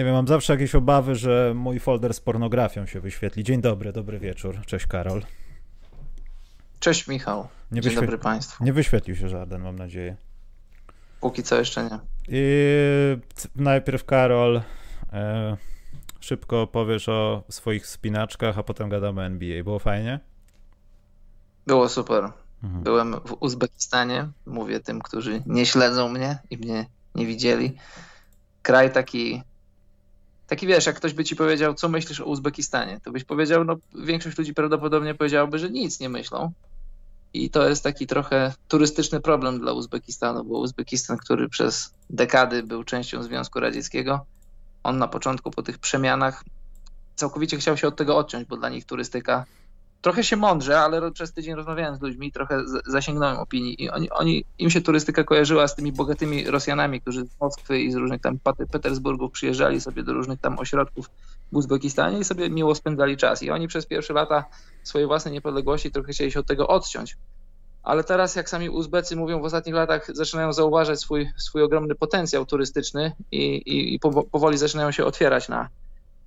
Nie wiem, mam zawsze jakieś obawy, że mój folder z pornografią się wyświetli. Dzień dobry, dobry wieczór. Cześć Karol. Cześć Michał. Nie Dzień dobry Państwu. Nie wyświetlił się żaden, mam nadzieję. Póki co jeszcze nie. I najpierw Karol, e, szybko powiesz o swoich spinaczkach, a potem gadamy NBA. Było fajnie? Było super. Mhm. Byłem w Uzbekistanie, mówię tym, którzy nie śledzą mnie i mnie nie widzieli. Kraj taki, taki wiesz, jak ktoś by ci powiedział, co myślisz o Uzbekistanie, to byś powiedział, no większość ludzi prawdopodobnie powiedziałaby, że nic nie myślą. I to jest taki trochę turystyczny problem dla Uzbekistanu, bo Uzbekistan, który przez dekady był częścią Związku Radzieckiego, on na początku po tych przemianach całkowicie chciał się od tego odciąć, bo dla nich turystyka trochę się mądrze, ale przez tydzień rozmawiałem z ludźmi, trochę zasięgnąłem opinii i oni, oni, im się turystyka kojarzyła z tymi bogatymi Rosjanami, którzy z Moskwy i z różnych tam Petersburgów przyjeżdżali sobie do różnych tam ośrodków w Uzbekistanie i sobie miło spędzali czas. I oni przez pierwsze lata swojej własnej niepodległości trochę chcieli się od tego odciąć. Ale teraz, jak sami Uzbecy mówią, w ostatnich latach zaczynają zauważać swój, swój ogromny potencjał turystyczny i, i, i powoli zaczynają się otwierać na,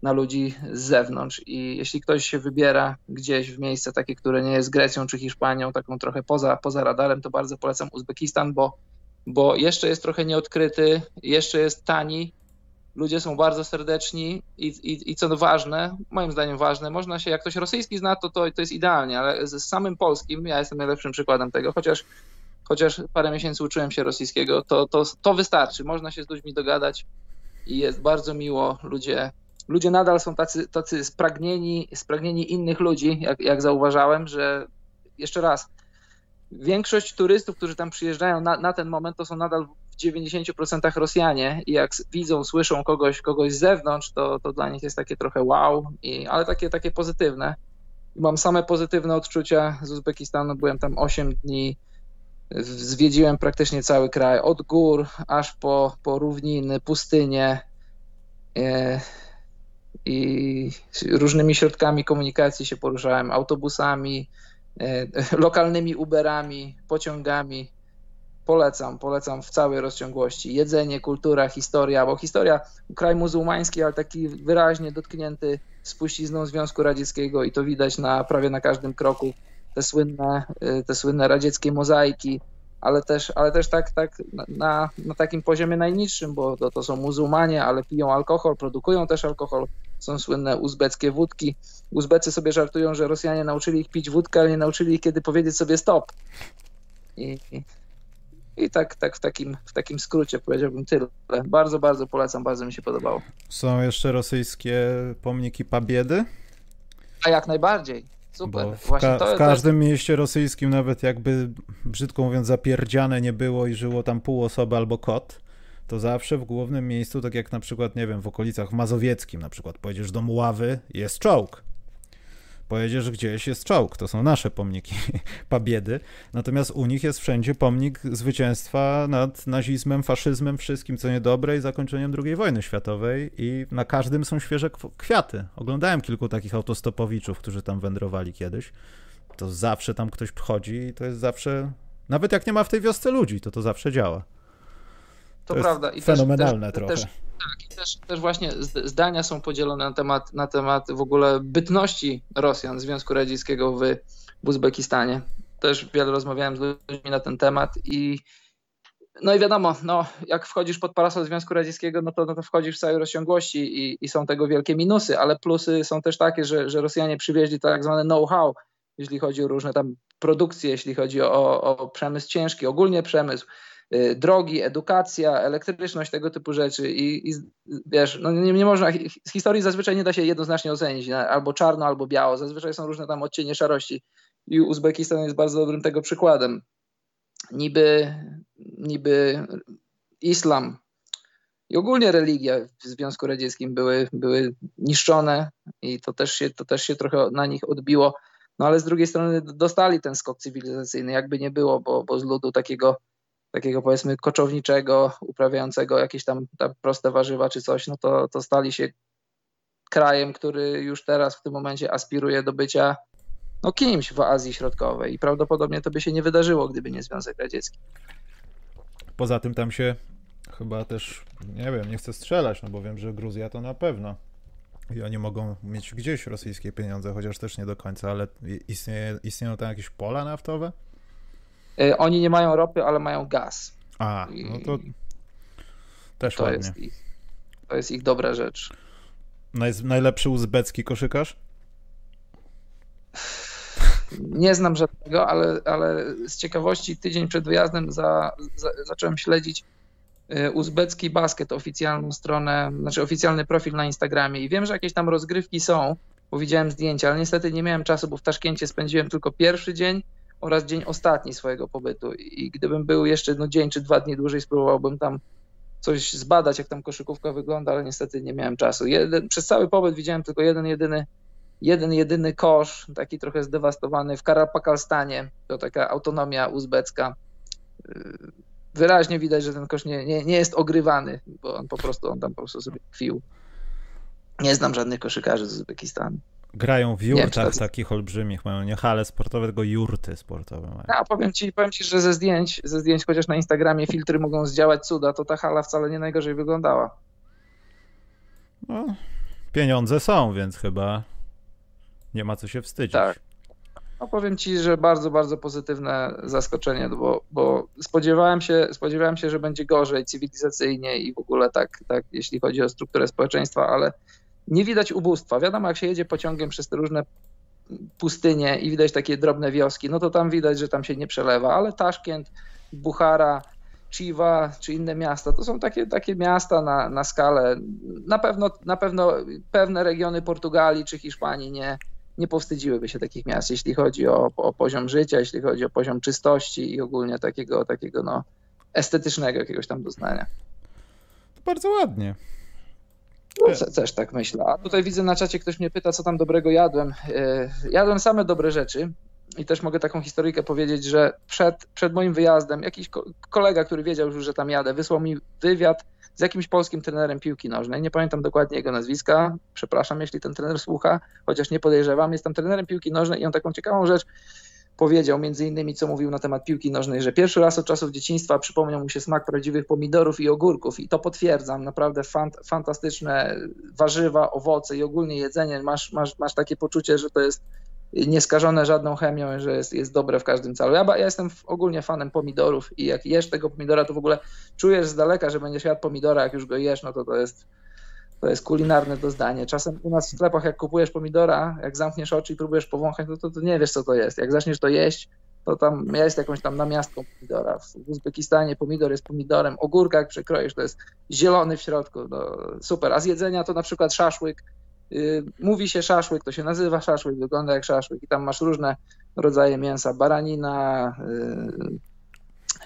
na ludzi z zewnątrz. I jeśli ktoś się wybiera gdzieś w miejsce takie, które nie jest Grecją czy Hiszpanią, taką trochę poza, poza radarem, to bardzo polecam Uzbekistan, bo, bo jeszcze jest trochę nieodkryty, jeszcze jest tani, ludzie są bardzo serdeczni i, i, i co ważne, moim zdaniem ważne, można się, jak ktoś rosyjski zna, to, to, to jest idealnie, ale z samym polskim, ja jestem najlepszym przykładem tego, chociaż, chociaż parę miesięcy uczyłem się rosyjskiego, to, to, to wystarczy, można się z ludźmi dogadać i jest bardzo miło, ludzie ludzie nadal są tacy, tacy spragnieni, spragnieni innych ludzi, jak, jak zauważałem, że jeszcze raz, większość turystów, którzy tam przyjeżdżają na, na ten moment, to są nadal w 90% Rosjanie i jak widzą, słyszą kogoś, kogoś z zewnątrz, to, to dla nich jest takie trochę wow, i, ale takie, takie pozytywne. Mam same pozytywne odczucia z Uzbekistanu, byłem tam 8 dni, zwiedziłem praktycznie cały kraj, od gór aż po, po równiny, pustynie. I różnymi środkami komunikacji się poruszałem, autobusami, e, lokalnymi Uberami, pociągami. Polecam, polecam w całej rozciągłości. Jedzenie, kultura, historia, bo historia, kraj muzułmański, ale taki wyraźnie dotknięty spuścizną Związku Radzieckiego i to widać na prawie na każdym kroku. Te słynne, e, te słynne radzieckie mozaiki, ale też, ale też tak, tak na, na takim poziomie najniższym, bo to, to są muzułmanie, ale piją alkohol, produkują też alkohol. Są słynne uzbeckie wódki. Uzbecy sobie żartują, że Rosjanie nauczyli ich pić wódkę, ale nie nauczyli ich kiedy powiedzieć sobie stop. I, i tak, tak w, takim, w takim skrócie powiedziałbym tyle. Bardzo, bardzo polecam, bardzo mi się podobało. Są jeszcze rosyjskie pomniki Pabiedy? A jak najbardziej. Super. Bo w, ka w każdym mieście rosyjskim, nawet jakby brzydko mówiąc, zapierdziane nie było i żyło tam pół osoby albo kot, to zawsze w głównym miejscu, tak jak na przykład, nie wiem, w okolicach Mazowieckim, na przykład pojedziesz do Muławy, jest czołg. Pojedziesz gdzieś, jest czołg. To są nasze pomniki pabiedy. Natomiast u nich jest wszędzie pomnik zwycięstwa nad nazizmem, faszyzmem, wszystkim co niedobre i zakończeniem II wojny światowej. I na każdym są świeże kwiaty. Oglądałem kilku takich autostopowiczów, którzy tam wędrowali kiedyś. To zawsze tam ktoś wchodzi i to jest zawsze. Nawet jak nie ma w tej wiosce ludzi, to to zawsze działa. To, to prawda. I fenomenalne też, trochę. Też, tak, i też, też właśnie zdania są podzielone na temat, na temat w ogóle bytności Rosjan, Związku Radzieckiego w, w Uzbekistanie. Też wiele rozmawiałem z ludźmi na ten temat i no i wiadomo, no, jak wchodzisz pod parasol Związku Radzieckiego, no to, no to wchodzisz w całej rozciągłości i, i są tego wielkie minusy, ale plusy są też takie, że, że Rosjanie przywieźli tak zwane know-how, jeśli chodzi o różne tam produkcje, jeśli chodzi o, o przemysł ciężki, ogólnie przemysł. Y, drogi, edukacja, elektryczność, tego typu rzeczy i, i wiesz, no nie, nie można, z historii zazwyczaj nie da się jednoznacznie ocenić, albo czarno, albo biało, zazwyczaj są różne tam odcienie szarości i Uzbekistan jest bardzo dobrym tego przykładem. Niby, niby islam i ogólnie religia w Związku Radzieckim były, były niszczone i to też, się, to też się trochę na nich odbiło, no ale z drugiej strony dostali ten skok cywilizacyjny, jakby nie było, bo, bo z ludu takiego takiego powiedzmy koczowniczego, uprawiającego jakieś tam, tam proste warzywa czy coś, no to, to stali się krajem, który już teraz w tym momencie aspiruje do bycia no kimś w Azji Środkowej i prawdopodobnie to by się nie wydarzyło, gdyby nie Związek Radziecki. Poza tym tam się chyba też, nie wiem, nie chcę strzelać, no bo wiem, że Gruzja to na pewno. I oni mogą mieć gdzieś rosyjskie pieniądze, chociaż też nie do końca, ale istnieje, istnieją tam jakieś pola naftowe? Y, oni nie mają ropy, ale mają gaz. A, no to też to ładnie. Jest ich, to jest ich dobra rzecz. Naj, najlepszy uzbecki koszykarz? Nie znam żadnego, ale, ale z ciekawości tydzień przed wyjazdem za, za, zacząłem śledzić y, uzbecki basket, oficjalną stronę, znaczy oficjalny profil na Instagramie i wiem, że jakieś tam rozgrywki są, bo widziałem zdjęcia, ale niestety nie miałem czasu, bo w Taszkencie spędziłem tylko pierwszy dzień oraz dzień ostatni swojego pobytu i gdybym był jeszcze no, dzień czy dwa dni dłużej, spróbowałbym tam coś zbadać, jak tam koszykówka wygląda, ale niestety nie miałem czasu. Jeden, przez cały pobyt widziałem tylko jeden, jedyny jeden jedyny kosz, taki trochę zdewastowany w Karapakalstanie, to taka autonomia uzbecka. Wyraźnie widać, że ten kosz nie, nie, nie jest ogrywany, bo on po prostu, on tam po prostu sobie kwił. Nie znam żadnych koszykarzy z Uzbekistanu. Grają w jurtach takich olbrzymich, mają nie hale sportowe, tylko jurty sportowe mają. A powiem ci, powiem ci, że ze zdjęć, ze zdjęć, chociaż na Instagramie filtry mogą zdziałać cuda, to ta hala wcale nie najgorzej wyglądała. No, pieniądze są, więc chyba nie ma co się wstydzić. Tak. No powiem ci, że bardzo, bardzo pozytywne zaskoczenie, bo, bo spodziewałem, się, spodziewałem się, że będzie gorzej cywilizacyjnie i w ogóle tak, tak, jeśli chodzi o strukturę społeczeństwa, ale nie widać ubóstwa. Wiadomo, jak się jedzie pociągiem przez te różne pustynie i widać takie drobne wioski, no to tam widać, że tam się nie przelewa, ale Taszkent, Buchara, Chiva czy inne miasta, to są takie, takie miasta na, na skalę. Na pewno, na pewno pewne regiony Portugalii czy Hiszpanii nie, nie powstydziłyby się takich miast, jeśli chodzi o, o poziom życia, jeśli chodzi o poziom czystości i ogólnie takiego, takiego no, estetycznego jakiegoś tam doznania. Bardzo ładnie. No, też tak myślę. A tutaj widzę na czacie, ktoś mnie pyta, co tam dobrego jadłem. E, jadłem same dobre rzeczy i też mogę taką historyjkę powiedzieć, że przed, przed moim wyjazdem jakiś kolega, który wiedział już, że tam jadę, wysłał mi wywiad z jakimś polskim trenerem piłki nożnej. Nie pamiętam dokładnie jego nazwiska. Przepraszam, jeśli ten trener słucha, chociaż nie podejrzewam. Jestem trenerem piłki nożnej i on taką ciekawą rzecz powiedział, między innymi, co mówił na temat piłki nożnej, że pierwszy raz od czasów dzieciństwa przypomniał mu się smak prawdziwych pomidorów i ogórków i to potwierdzam. Naprawdę fant fantastyczne warzywa, owoce i ogólnie jedzenie. Masz, masz, masz takie poczucie, że to jest nieskażone żadną chemią, że jest, jest dobre w każdym celu. Ja, ja jestem ogólnie fanem pomidorów i jak jesz tego pomidora, to w ogóle czujesz z daleka, że będziesz jadł pomidora, jak już go jesz, no to to jest, to jest kulinarne doznanie. Czasem u nas w sklepach, jak kupujesz pomidora, jak zamkniesz oczy i próbujesz powąchać, no to, to nie wiesz, co to jest. Jak zaczniesz to jeść, to tam jest jakąś tam namiastką pomidora. W Uzbekistanie pomidor jest pomidorem, ogórka jak przekroisz, to jest zielony w środku, no, super. A z jedzenia to na przykład szaszłyk, Y, mówi się szaszłyk, to się nazywa szaszłyk, wygląda jak szaszłyk i tam masz różne rodzaje mięsa, baranina,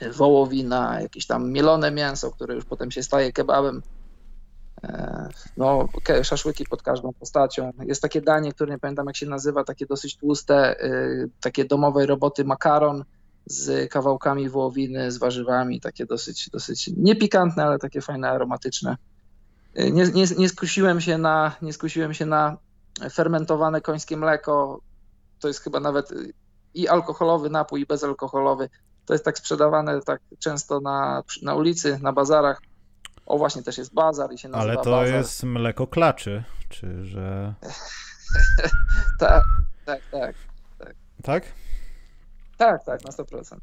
y, wołowina, jakieś tam mielone mięso, które już potem się staje kebabem. E, no, szaszłyki pod każdą postacią. Jest takie danie, które nie pamiętam jak się nazywa, takie dosyć tłuste, y, takie domowej roboty makaron z kawałkami wołowiny, z warzywami, takie dosyć, dosyć niepikantne, ale takie fajne, aromatyczne. Nie, nie, nie, skusiłem się na, nie skusiłem się na fermentowane końskie mleko. To jest chyba nawet i alkoholowy napój, i bezalkoholowy. To jest tak sprzedawane tak często na, na ulicy, na bazarach. O, właśnie też jest bazar i się nazywa Ale to bazar. jest mleko klaczy, czy że... tak, tak, tak, tak. Tak? Tak, tak, na 100%.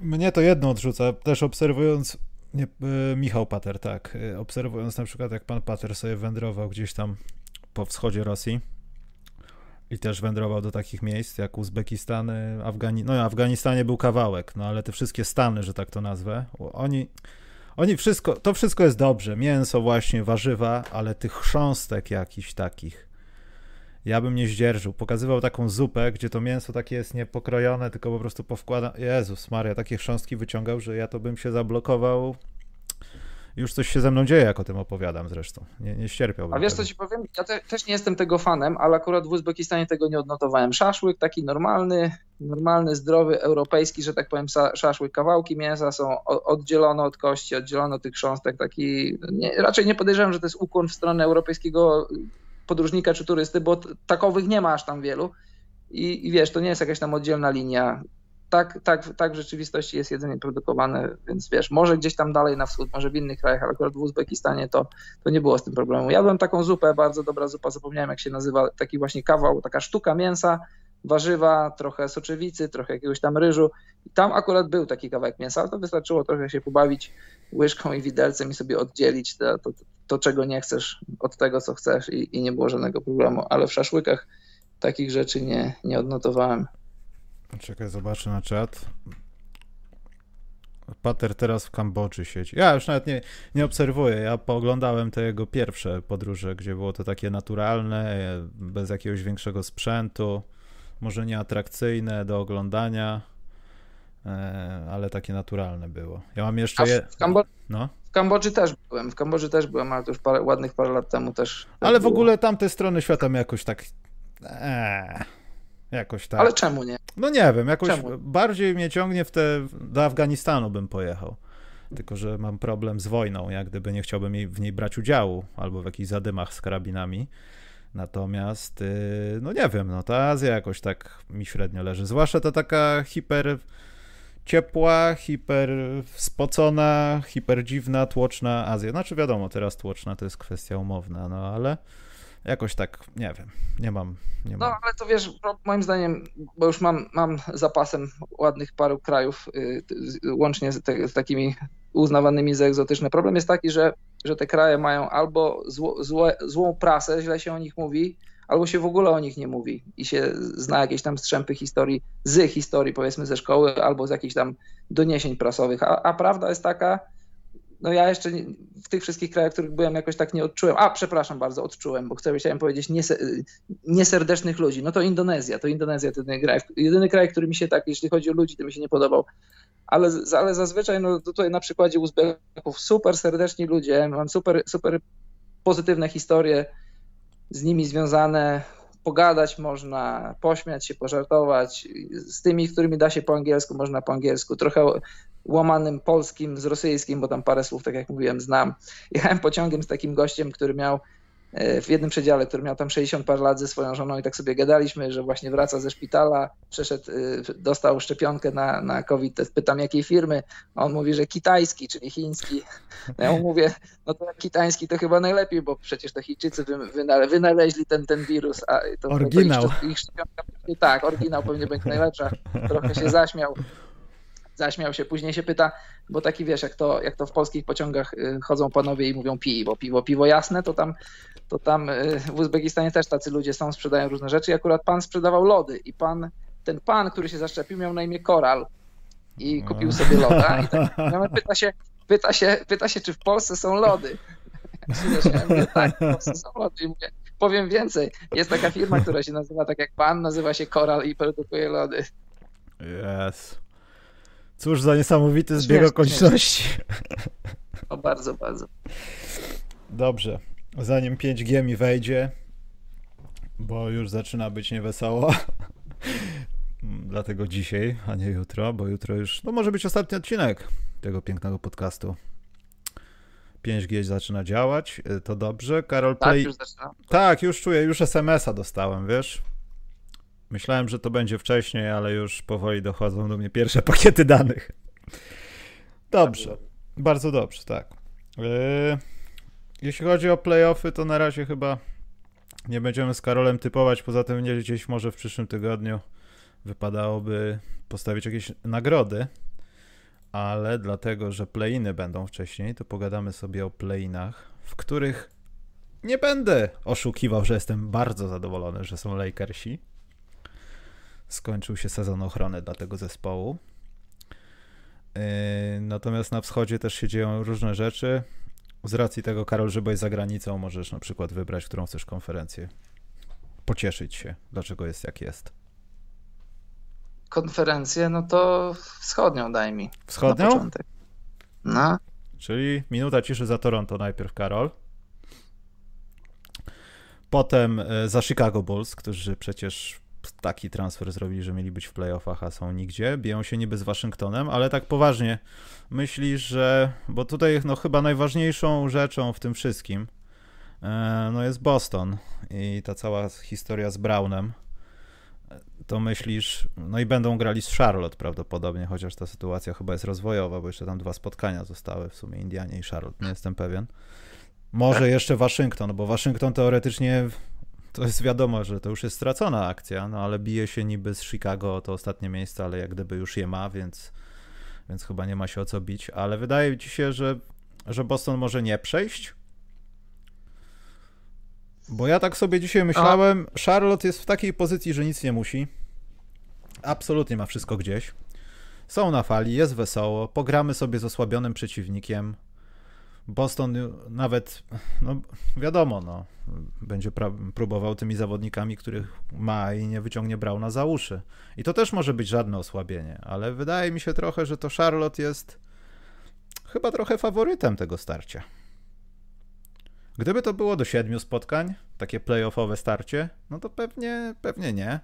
Mnie to jedno odrzuca, też obserwując nie, e, Michał Pater, tak. E, obserwując na przykład, jak pan Pater sobie wędrował gdzieś tam po wschodzie Rosji i też wędrował do takich miejsc jak Uzbekistan, Afgani no Afganistanie był kawałek, no ale te wszystkie stany, że tak to nazwę, oni, oni wszystko, to wszystko jest dobrze, mięso właśnie, warzywa, ale tych chrząstek jakichś takich, ja bym nie zdzierżył. Pokazywał taką zupę, gdzie to mięso takie jest niepokrojone, tylko po prostu powkłada. Jezus Maria, takie chrząstki wyciągał, że ja to bym się zablokował. Już coś się ze mną dzieje, jak o tym opowiadam zresztą. Nie, nie ścierpiałbym. A wiesz, co ci powiem? Ja te, też nie jestem tego fanem, ale akurat w Uzbekistanie tego nie odnotowałem. Szaszłyk taki normalny, normalny, zdrowy, europejski, że tak powiem, szaszłyk. Kawałki mięsa są oddzielone od kości, oddzielone od tych chrząstek. Taki, nie, raczej nie podejrzewam, że to jest ukłon w stronę europejskiego podróżnika czy turysty, bo takowych nie ma aż tam wielu. I, I, wiesz, to nie jest jakaś tam oddzielna linia. Tak, tak, tak w rzeczywistości jest jedzenie produkowane, więc wiesz, może gdzieś tam dalej na wschód, może w innych krajach, ale akurat w Uzbekistanie to, to nie było z tym problemu. Jadłem taką zupę, bardzo dobra zupa, zapomniałem jak się nazywa, taki właśnie kawał, taka sztuka mięsa, warzywa, trochę soczewicy, trochę jakiegoś tam ryżu. I tam akurat był taki kawałek mięsa, ale to wystarczyło trochę się pobawić łyżką i widelcem i sobie oddzielić to, to, to czego nie chcesz od tego, co chcesz i, i nie było żadnego problemu. Ale w szaszłykach takich rzeczy nie, nie odnotowałem. Czekaj, zobaczę na czat. Pater teraz w Kambodży siedzi. Ja już nawet nie, nie obserwuję. Ja pooglądałem te jego pierwsze podróże, gdzie było to takie naturalne, bez jakiegoś większego sprzętu, może nie atrakcyjne do oglądania, e, ale takie naturalne było. Ja mam jeszcze. Je... W, Kambodży, no? w Kambodży też byłem. W Kambodży też byłem, ale to już parę, ładnych parę lat temu też. Ale w było. ogóle tamte strony świata mnie jakoś tak. Eee. Jakoś tak. Ale czemu nie? No nie wiem, jakoś czemu? bardziej mnie ciągnie w te, do Afganistanu bym pojechał. Tylko, że mam problem z wojną, jak gdyby nie chciałbym w niej brać udziału, albo w jakichś zadymach z karabinami. Natomiast, y, no nie wiem, no ta Azja jakoś tak mi średnio leży. Zwłaszcza to taka hiper ciepła, hiper spocona, hiper dziwna, tłoczna Azja. Znaczy wiadomo, teraz tłoczna to jest kwestia umowna, no ale jakoś tak, nie wiem, nie mam. Nie no mam. ale to wiesz, moim zdaniem, bo już mam, mam zapasem ładnych paru krajów, y, łącznie z, te, z takimi uznawanymi za egzotyczne. Problem jest taki, że, że te kraje mają albo zło, złe, złą prasę, źle się o nich mówi, albo się w ogóle o nich nie mówi i się zna jakieś tam strzępy historii, z historii powiedzmy ze szkoły, albo z jakichś tam doniesień prasowych. A, a prawda jest taka, no ja jeszcze w tych wszystkich krajach, w których byłem, jakoś tak nie odczułem. A, przepraszam bardzo, odczułem, bo chciałem powiedzieć nieserdecznych ludzi. No to Indonezja, to Indonezja to jedyny kraj, jedyny kraj, który mi się tak, jeśli chodzi o ludzi, to mi się nie podobał. Ale, ale zazwyczaj, no tutaj na przykładzie Uzbeków, super serdeczni ludzie, mam super, super pozytywne historie z nimi związane, pogadać można, pośmiać się, pożartować. Z tymi, którymi da się po angielsku, można po angielsku. Trochę łamanym polskim z rosyjskim, bo tam parę słów, tak jak mówiłem, znam. Jechałem pociągiem z takim gościem, który miał w jednym przedziale, który miał tam 60 par lat ze swoją żoną i tak sobie gadaliśmy, że właśnie wraca ze szpitala, przeszedł, e, dostał szczepionkę na, na COVID, pytam jakiej firmy, on mówi, że kitajski, czyli chiński. No ja mu mówię, no to kitajski to chyba najlepiej, bo przecież to Chińczycy wynaleźli ten, ten wirus, a to, oryginał. To ich, ich szczepionka, tak, oryginał pewnie będzie najlepsza. Trochę się zaśmiał zaśmiał się, później się pyta, bo taki wiesz, jak to, jak to w polskich pociągach y, chodzą panowie i mówią piwo, piwo, piwo jasne, to tam, to tam y, w Uzbekistanie też tacy ludzie są, sprzedają różne rzeczy i akurat pan sprzedawał lody i pan, ten pan, który się zaszczepił miał na imię Koral i no. kupił sobie loda i tak, pyta się, pyta się, pyta się, czy w Polsce są lody. Ja mówię, tak, w Polsce są lody i mówię, powiem więcej, jest taka firma, która się nazywa tak jak pan, nazywa się Koral i produkuje lody. Yes. Cóż za niesamowity zbieg okoliczności. O bardzo, bardzo. Dobrze. Zanim 5G mi wejdzie, bo już zaczyna być niewesoło. Dlatego dzisiaj, a nie jutro, bo jutro już, no może być ostatni odcinek tego pięknego podcastu. 5G zaczyna działać, to dobrze. Karol tak, Play. Tak, już. Tak, już czuję, już SMS-a dostałem, wiesz? Myślałem, że to będzie wcześniej, ale już powoli dochodzą do mnie pierwsze pakiety danych. Dobrze, bardzo dobrze, tak. Yy, jeśli chodzi o playoffy, to na razie chyba nie będziemy z Karolem typować. Poza tym gdzieś może w przyszłym tygodniu wypadałoby postawić jakieś nagrody, ale dlatego, że playiny będą wcześniej, to pogadamy sobie o playinach, w których nie będę oszukiwał, że jestem bardzo zadowolony, że są Lakersi skończył się sezon ochrony dla tego zespołu. Yy, natomiast na wschodzie też się dzieją różne rzeczy. Z racji tego, Karol, że byłeś za granicą, możesz na przykład wybrać, którą chcesz konferencję. Pocieszyć się, dlaczego jest jak jest. Konferencję, no to wschodnią daj mi. Wschodnią? Na początek. No. Czyli minuta ciszy za Toronto najpierw, Karol. Potem e, za Chicago Bulls, którzy przecież taki transfer zrobili, że mieli być w playoffach, a są nigdzie. Biją się niby z Waszyngtonem, ale tak poważnie myślisz, że. Bo tutaj no, chyba najważniejszą rzeczą w tym wszystkim e, no, jest Boston i ta cała historia z Brownem. to myślisz, no i będą grali z Charlotte prawdopodobnie, chociaż ta sytuacja chyba jest rozwojowa, bo jeszcze tam dwa spotkania zostały w sumie Indianie i Charlotte, nie jestem pewien. Może jeszcze Waszyngton, bo Waszyngton teoretycznie to jest wiadomo, że to już jest stracona akcja, no ale bije się niby z Chicago o to ostatnie miejsce, ale jak gdyby już je ma, więc, więc chyba nie ma się o co bić. Ale wydaje ci się, że, że Boston może nie przejść? Bo ja tak sobie dzisiaj myślałem, A. Charlotte jest w takiej pozycji, że nic nie musi. Absolutnie ma wszystko gdzieś. Są na fali, jest wesoło, pogramy sobie z osłabionym przeciwnikiem. Boston nawet, no wiadomo, no, będzie próbował tymi zawodnikami, których ma i nie wyciągnie Brauna za uszy. I to też może być żadne osłabienie, ale wydaje mi się trochę, że to Charlotte jest chyba trochę faworytem tego starcia. Gdyby to było do siedmiu spotkań, takie playoffowe starcie, no to pewnie, pewnie nie.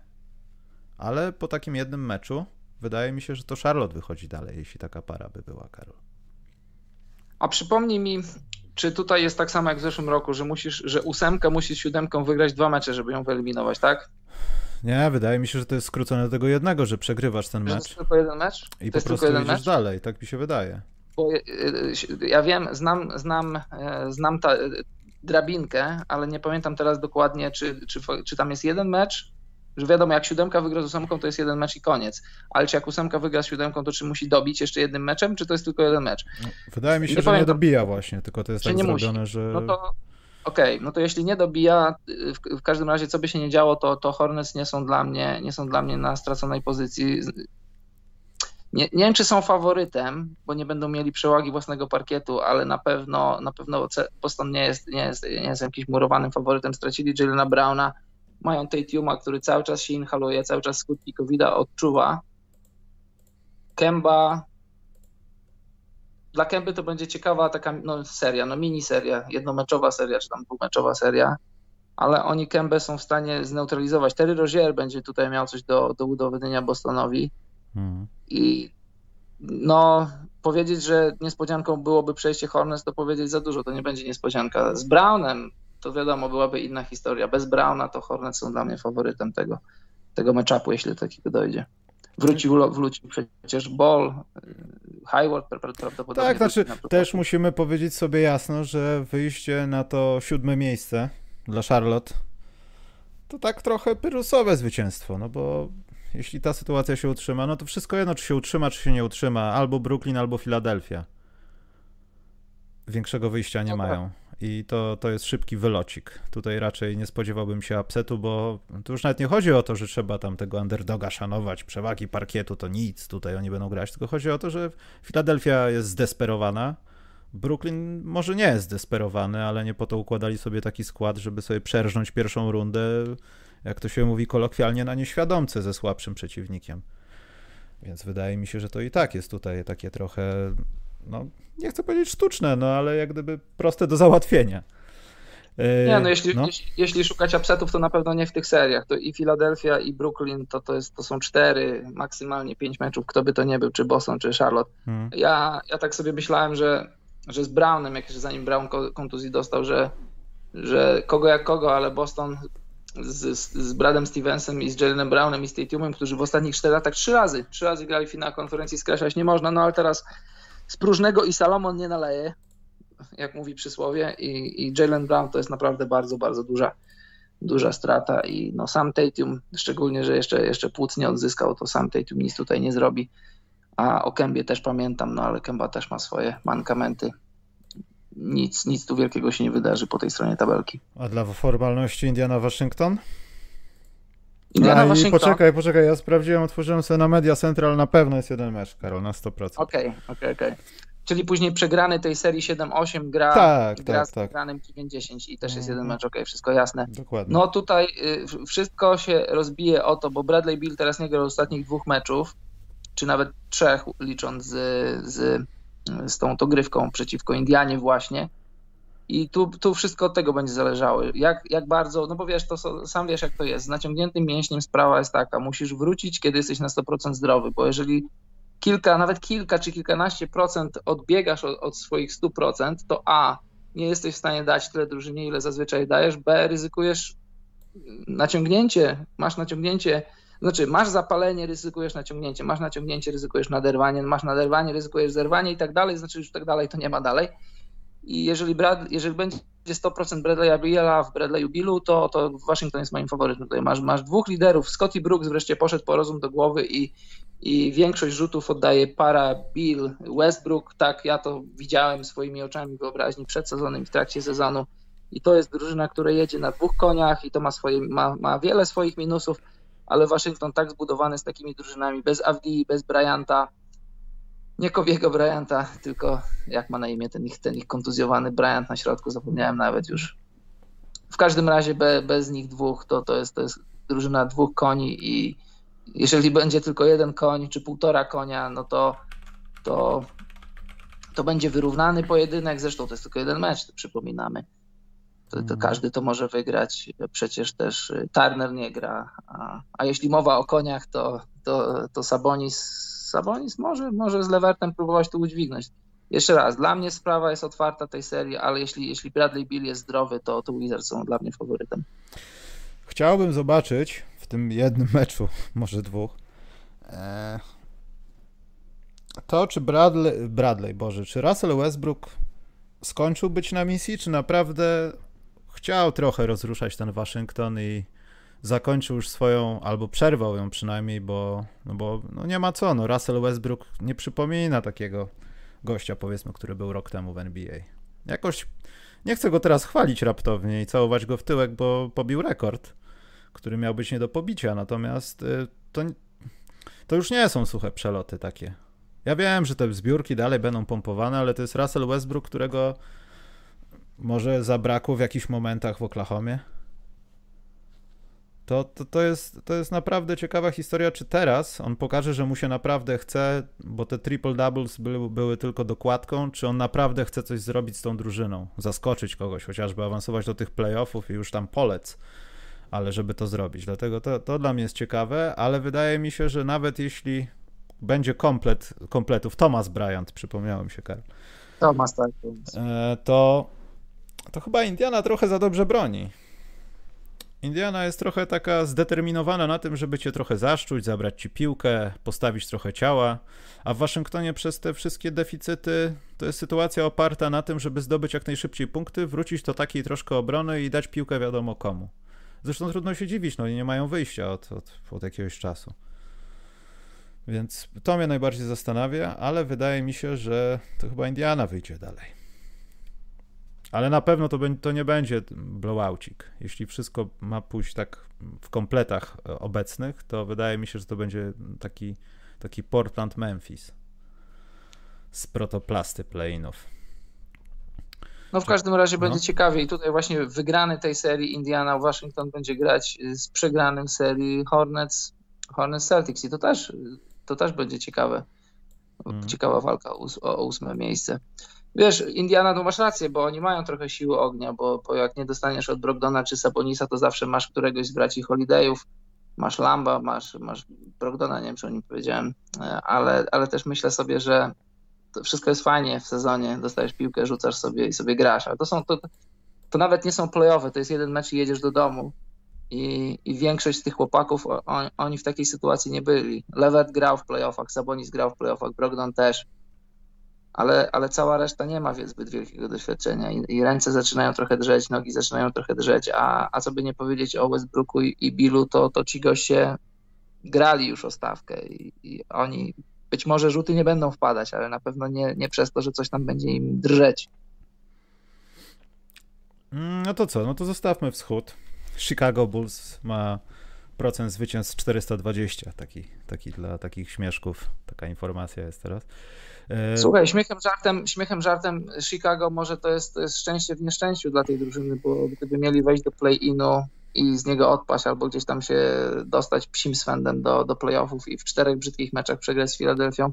Ale po takim jednym meczu wydaje mi się, że to Charlotte wychodzi dalej, jeśli taka para by była, Karol. A przypomnij mi, czy tutaj jest tak samo jak w zeszłym roku, że musisz, że ósemkę musi z siódemką wygrać dwa mecze, żeby ją wyeliminować, tak? Nie, wydaje mi się, że to jest skrócone do tego jednego, że przegrywasz ten mecz. To jest tylko jeden mecz? I to po prostu idziesz mecz? dalej, tak mi się wydaje. Bo e, e, ja wiem, znam, znam, e, znam ta, drabinkę, ale nie pamiętam teraz dokładnie, czy, czy, czy tam jest jeden mecz, że wiadomo, jak siódemka wygra z ósemką, to jest jeden mecz i koniec. Ale czy jak ósemka wygra z siódemką, to czy musi dobić jeszcze jednym meczem, czy to jest tylko jeden mecz? No, wydaje mi się, nie że pamiętam. nie dobija właśnie, tylko to jest tak nie zrobione, musi. że... No to okej, okay, no to jeśli nie dobija, w, w, każdym razie co by się nie działo, to, to Hornets nie są dla mnie, nie są dla mnie na straconej pozycji. Nie, nie wiem, czy są faworytem, bo nie będą mieli przewagi własnego parkietu, ale na pewno na pewno Boston nie jest, nie jest, nie jest jakimś murowanym faworytem. Stracili Jalena Browna, mają Tatuma, który cały czas się inhaluje, cały czas skutki covid odczuwa. Kemba. Dla Kemby to będzie ciekawa taka no, seria, no mini seria, jednomeczowa seria, czy tam dwumeczowa seria, ale oni Kembę są w stanie zneutralizować. Terry Rozier będzie tutaj miał coś do, do udowodnienia Bostonowi. Hmm. I no, powiedzieć, że niespodzianką byłoby przejście Hornets, to powiedzieć za dużo, to nie będzie niespodzianka. Z Brownem to wiadomo, byłaby inna historia. Bez Browna to Hornets są dla mnie faworytem tego, tego meczapu, jeśli do takiego dojdzie. Wrócił, wrócił przecież Ball, Hayward prawdopodobnie. Tak, znaczy też musimy powiedzieć sobie jasno, że wyjście na to siódme miejsce dla Charlotte to tak trochę pyrusowe zwycięstwo, no bo jeśli ta sytuacja się utrzyma, no to wszystko jedno, czy się utrzyma, czy się nie utrzyma. Albo Brooklyn, albo Filadelfia. Większego wyjścia nie no tak. mają. I to, to jest szybki wylocik. Tutaj raczej nie spodziewałbym się upsetu, bo tu już nawet nie chodzi o to, że trzeba tam tego underdoga szanować, przewagi parkietu to nic, tutaj oni będą grać, tylko chodzi o to, że Filadelfia jest zdesperowana. Brooklyn może nie jest zdesperowany, ale nie po to układali sobie taki skład, żeby sobie przerżnąć pierwszą rundę jak to się mówi kolokwialnie, na nieświadomce ze słabszym przeciwnikiem. Więc wydaje mi się, że to i tak jest tutaj takie trochę, no nie chcę powiedzieć sztuczne, no ale jak gdyby proste do załatwienia. E, nie, no jeśli, no. jeśli, jeśli, szukać upsetów, to na pewno nie w tych seriach. To i Philadelphia, i Brooklyn to, to, jest, to są cztery, maksymalnie pięć meczów, kto by to nie był, czy Boston, czy Charlotte. Hmm. Ja, ja tak sobie myślałem, że, że z Brownem, jak zanim Brown kontuzji dostał, że, że kogo jak kogo, ale Boston z, z Bradem Stevensem i z Jalenem Brownem i z Tatumem, którzy w ostatnich 4 latach trzy razy, trzy razy grali finał konferencji, skreślać nie można, no ale teraz z próżnego i Salomon nie naleje, jak mówi przysłowie i, i Jalen Brown to jest naprawdę bardzo, bardzo duża, duża strata i no sam Tatum, szczególnie, że jeszcze, jeszcze płuc nie odzyskał, to sam Tatum nic tutaj nie zrobi, a o Kębie też pamiętam, no ale Kęba też ma swoje mankamenty, nic, nic tu wielkiego się nie wydarzy po tej stronie tabelki. A dla formalności Indiana Waszyngton? Poczekaj, poczekaj, ja sprawdziłem, otworzyłem sobie na Media Central, na pewno jest jeden mecz, Karol, na 100%. Okej, okay, okej, okay, okej. Okay. Czyli później przegrany tej serii 7-8 gra, tak, gra tak, z tak. przegranym 9-10 i też jest jeden mhm. mecz, okej, wszystko jasne. Dokładnie. No tutaj y, wszystko się rozbije o to, bo Bradley Bill teraz nie grał ostatnich dwóch meczów, czy nawet trzech licząc z, z z tą dogrywką przeciwko Indianie właśnie. I tu, tu wszystko od tego będzie zależało. Jak, jak bardzo, no bo wiesz, to sam wiesz jak to jest. Z naciągniętym mięśniem sprawa jest taka, musisz wrócić, kiedy jesteś na 100% zdrowy, bo jeżeli kilka, nawet kilka czy kilkanaście procent odbiegasz od, od swoich 100%, to A, nie jesteś w stanie dać tyle drużynie, ile zazwyczaj dajesz, B, ryzykujesz naciągnięcie, masz naciągnięcie Znaczy, masz zapalenie, ryzykujesz naciągnięcie, masz naciągnięcie, ryzykujesz naderwanie, masz naderwanie, ryzykujesz zerwanie i tak dalej, znaczy już tak dalej to nie ma dalej. I jeżeli, Brad, jeżeli będzie 100% Bradley'a Billa w Bradley'u Billu, to, to Waszyngton jest moim faworytem. Tutaj masz, masz dwóch liderów. Scotty Brooks wreszcie poszedł po rozum do głowy i, i większość rzutów oddaje para Bill Westbrook. Tak, ja to widziałem swoimi oczami wyobraźni przed sezonem i w trakcie sezonu. I to jest drużyna, która jedzie na dwóch koniach i to ma, swoje, ma, ma wiele swoich minusów, ale Waszyngton tak zbudowany z takimi drużynami, bez Avdi, bez Bryanta, nie Kobiego Bryanta, tylko jak ma na imię ten ich, ten ich kontuzjowany Bryant na środku, zapomniałem nawet już. W każdym razie be, bez nich dwóch to, to, jest, to jest drużyna dwóch koni i jeżeli będzie tylko jeden koń czy półtora konia, no to, to, to będzie wyrównany pojedynek. Zresztą to jest tylko jeden mecz, przypominamy. To, to mhm. każdy to może wygrać. Przecież też Turner nie gra. A, a jeśli mowa o koniach, to, to, to Sabonis Sabonis może, może z Levertem próbować tu udźwignąć. Jeszcze raz, dla mnie sprawa jest otwarta tej serii, ale jeśli, jeśli Bradley Bill jest zdrowy, to, to Wizards są dla mnie faworytem. Chciałbym zobaczyć w tym jednym meczu, może dwóch, e, to czy Bradley, Bradley, Boże, czy Russell Westbrook skończył być na misji, czy naprawdę chciał trochę rozruszać ten Waszyngton i zakończył już swoją, albo przerwał ją przynajmniej, bo, no bo no nie ma co, no Russell Westbrook nie przypomina takiego gościa, powiedzmy, który był rok temu w NBA. Jakoś nie chcę go teraz chwalić raptownie i całować go w tyłek, bo pobił rekord, który miał być nie do pobicia, natomiast y, to, to już nie są suche przeloty takie. Ja wiem, że te zbiórki dalej będą pompowane, ale to jest Russell Westbrook, którego może zabrakło w jakichś momentach w Oklahomie to, to, to, jest, to jest naprawdę ciekawa historia, czy teraz on pokaże, że mu się naprawdę chce, bo te triple doubles były, były tylko dokładką, czy on naprawdę chce coś zrobić z tą drużyną, zaskoczyć kogoś, chociażby awansować do tych playoffów i już tam polec, ale żeby to zrobić. Dlatego to, to dla mnie jest ciekawe, ale wydaje mi się, że nawet jeśli będzie komplet kompletów, Thomas Bryant, przypomniałem się, Karl. Thomas, tak. E, to, to chyba Indiana trochę za dobrze broni. Indiana jest trochę taka zdeterminowana na tym, żeby cię trochę zaszczuć, zabrać ci piłkę, postawić trochę ciała, a w Waszyngtonie przez te wszystkie deficyty to jest sytuacja oparta na tym, żeby zdobyć jak najszybciej punkty, wrócić do takiej troszkę obrony i dać piłkę wiadomo komu. Zresztą trudno się dziwić, no i nie mają wyjścia od, od, od jakiegoś czasu. Więc to mnie najbardziej zastanawia, ale wydaje mi się, że to chyba Indiana wyjdzie dalej. Ale na pewno to, to nie będzie blowoutik. Jeśli wszystko ma pójść tak w kompletach e, obecnych, to wydaje mi się, że to będzie taki, taki Portland-Memphis z protoplasty playinów. No w każdym razie no. będzie ciekawie i tutaj właśnie wygrany tej serii Indiana Washington będzie grać z przegranym serii Hornets, Hornets Celtics i to też, to też będzie ciekawe. Mm. Ciekawa walka o, o ósme miejsce. Wiesz, Indiana, to masz rację, bo oni mają trochę siły ognia, bo, bo jak nie dostaniesz od Brogdona czy Sabonisa, to zawsze masz któregoś z braci Holidayów, masz Lamba, masz, masz Brogdona, nie wiem, czy o nim powiedziałem, e, ale, ale też myślę sobie, że to wszystko jest fajnie w sezonie, dostajesz piłkę, rzucasz sobie i sobie grasz, ale to są, to, to nawet nie są playoffy, to jest jeden mecz i jedziesz do domu. I, i większość z tych chłopaków, on, oni w takiej sytuacji nie byli. Levert grał w playoffach, Sabonis grał w playoffach, Brogdon też, ale, ale cała reszta nie ma zbyt wielkiego doświadczenia i, i, ręce zaczynają trochę drzeć, nogi zaczynają trochę drzeć, a, a co by nie powiedzieć o Westbrooku i, i Billu, to, to ci goście grali już o stawkę i, i, oni być może rzuty nie będą wpadać, ale na pewno nie, nie przez to, że coś tam będzie im drżeć. Mm, no to co, no to zostawmy wschód. Chicago Bulls ma procent zwycięstw 420, taki, taki dla takich śmieszków, taka informacja jest teraz. E, Słuchaj, śmiechem żartem, śmiechem żartem Chicago może to jest, to jest szczęście w nieszczęściu dla tej drużyny, bo gdyby mieli wejść do play-inu i z niego odpaść albo gdzieś tam się dostać psim swędem do, do playoffów i w czterech brzydkich meczach przegrać z Filadelfią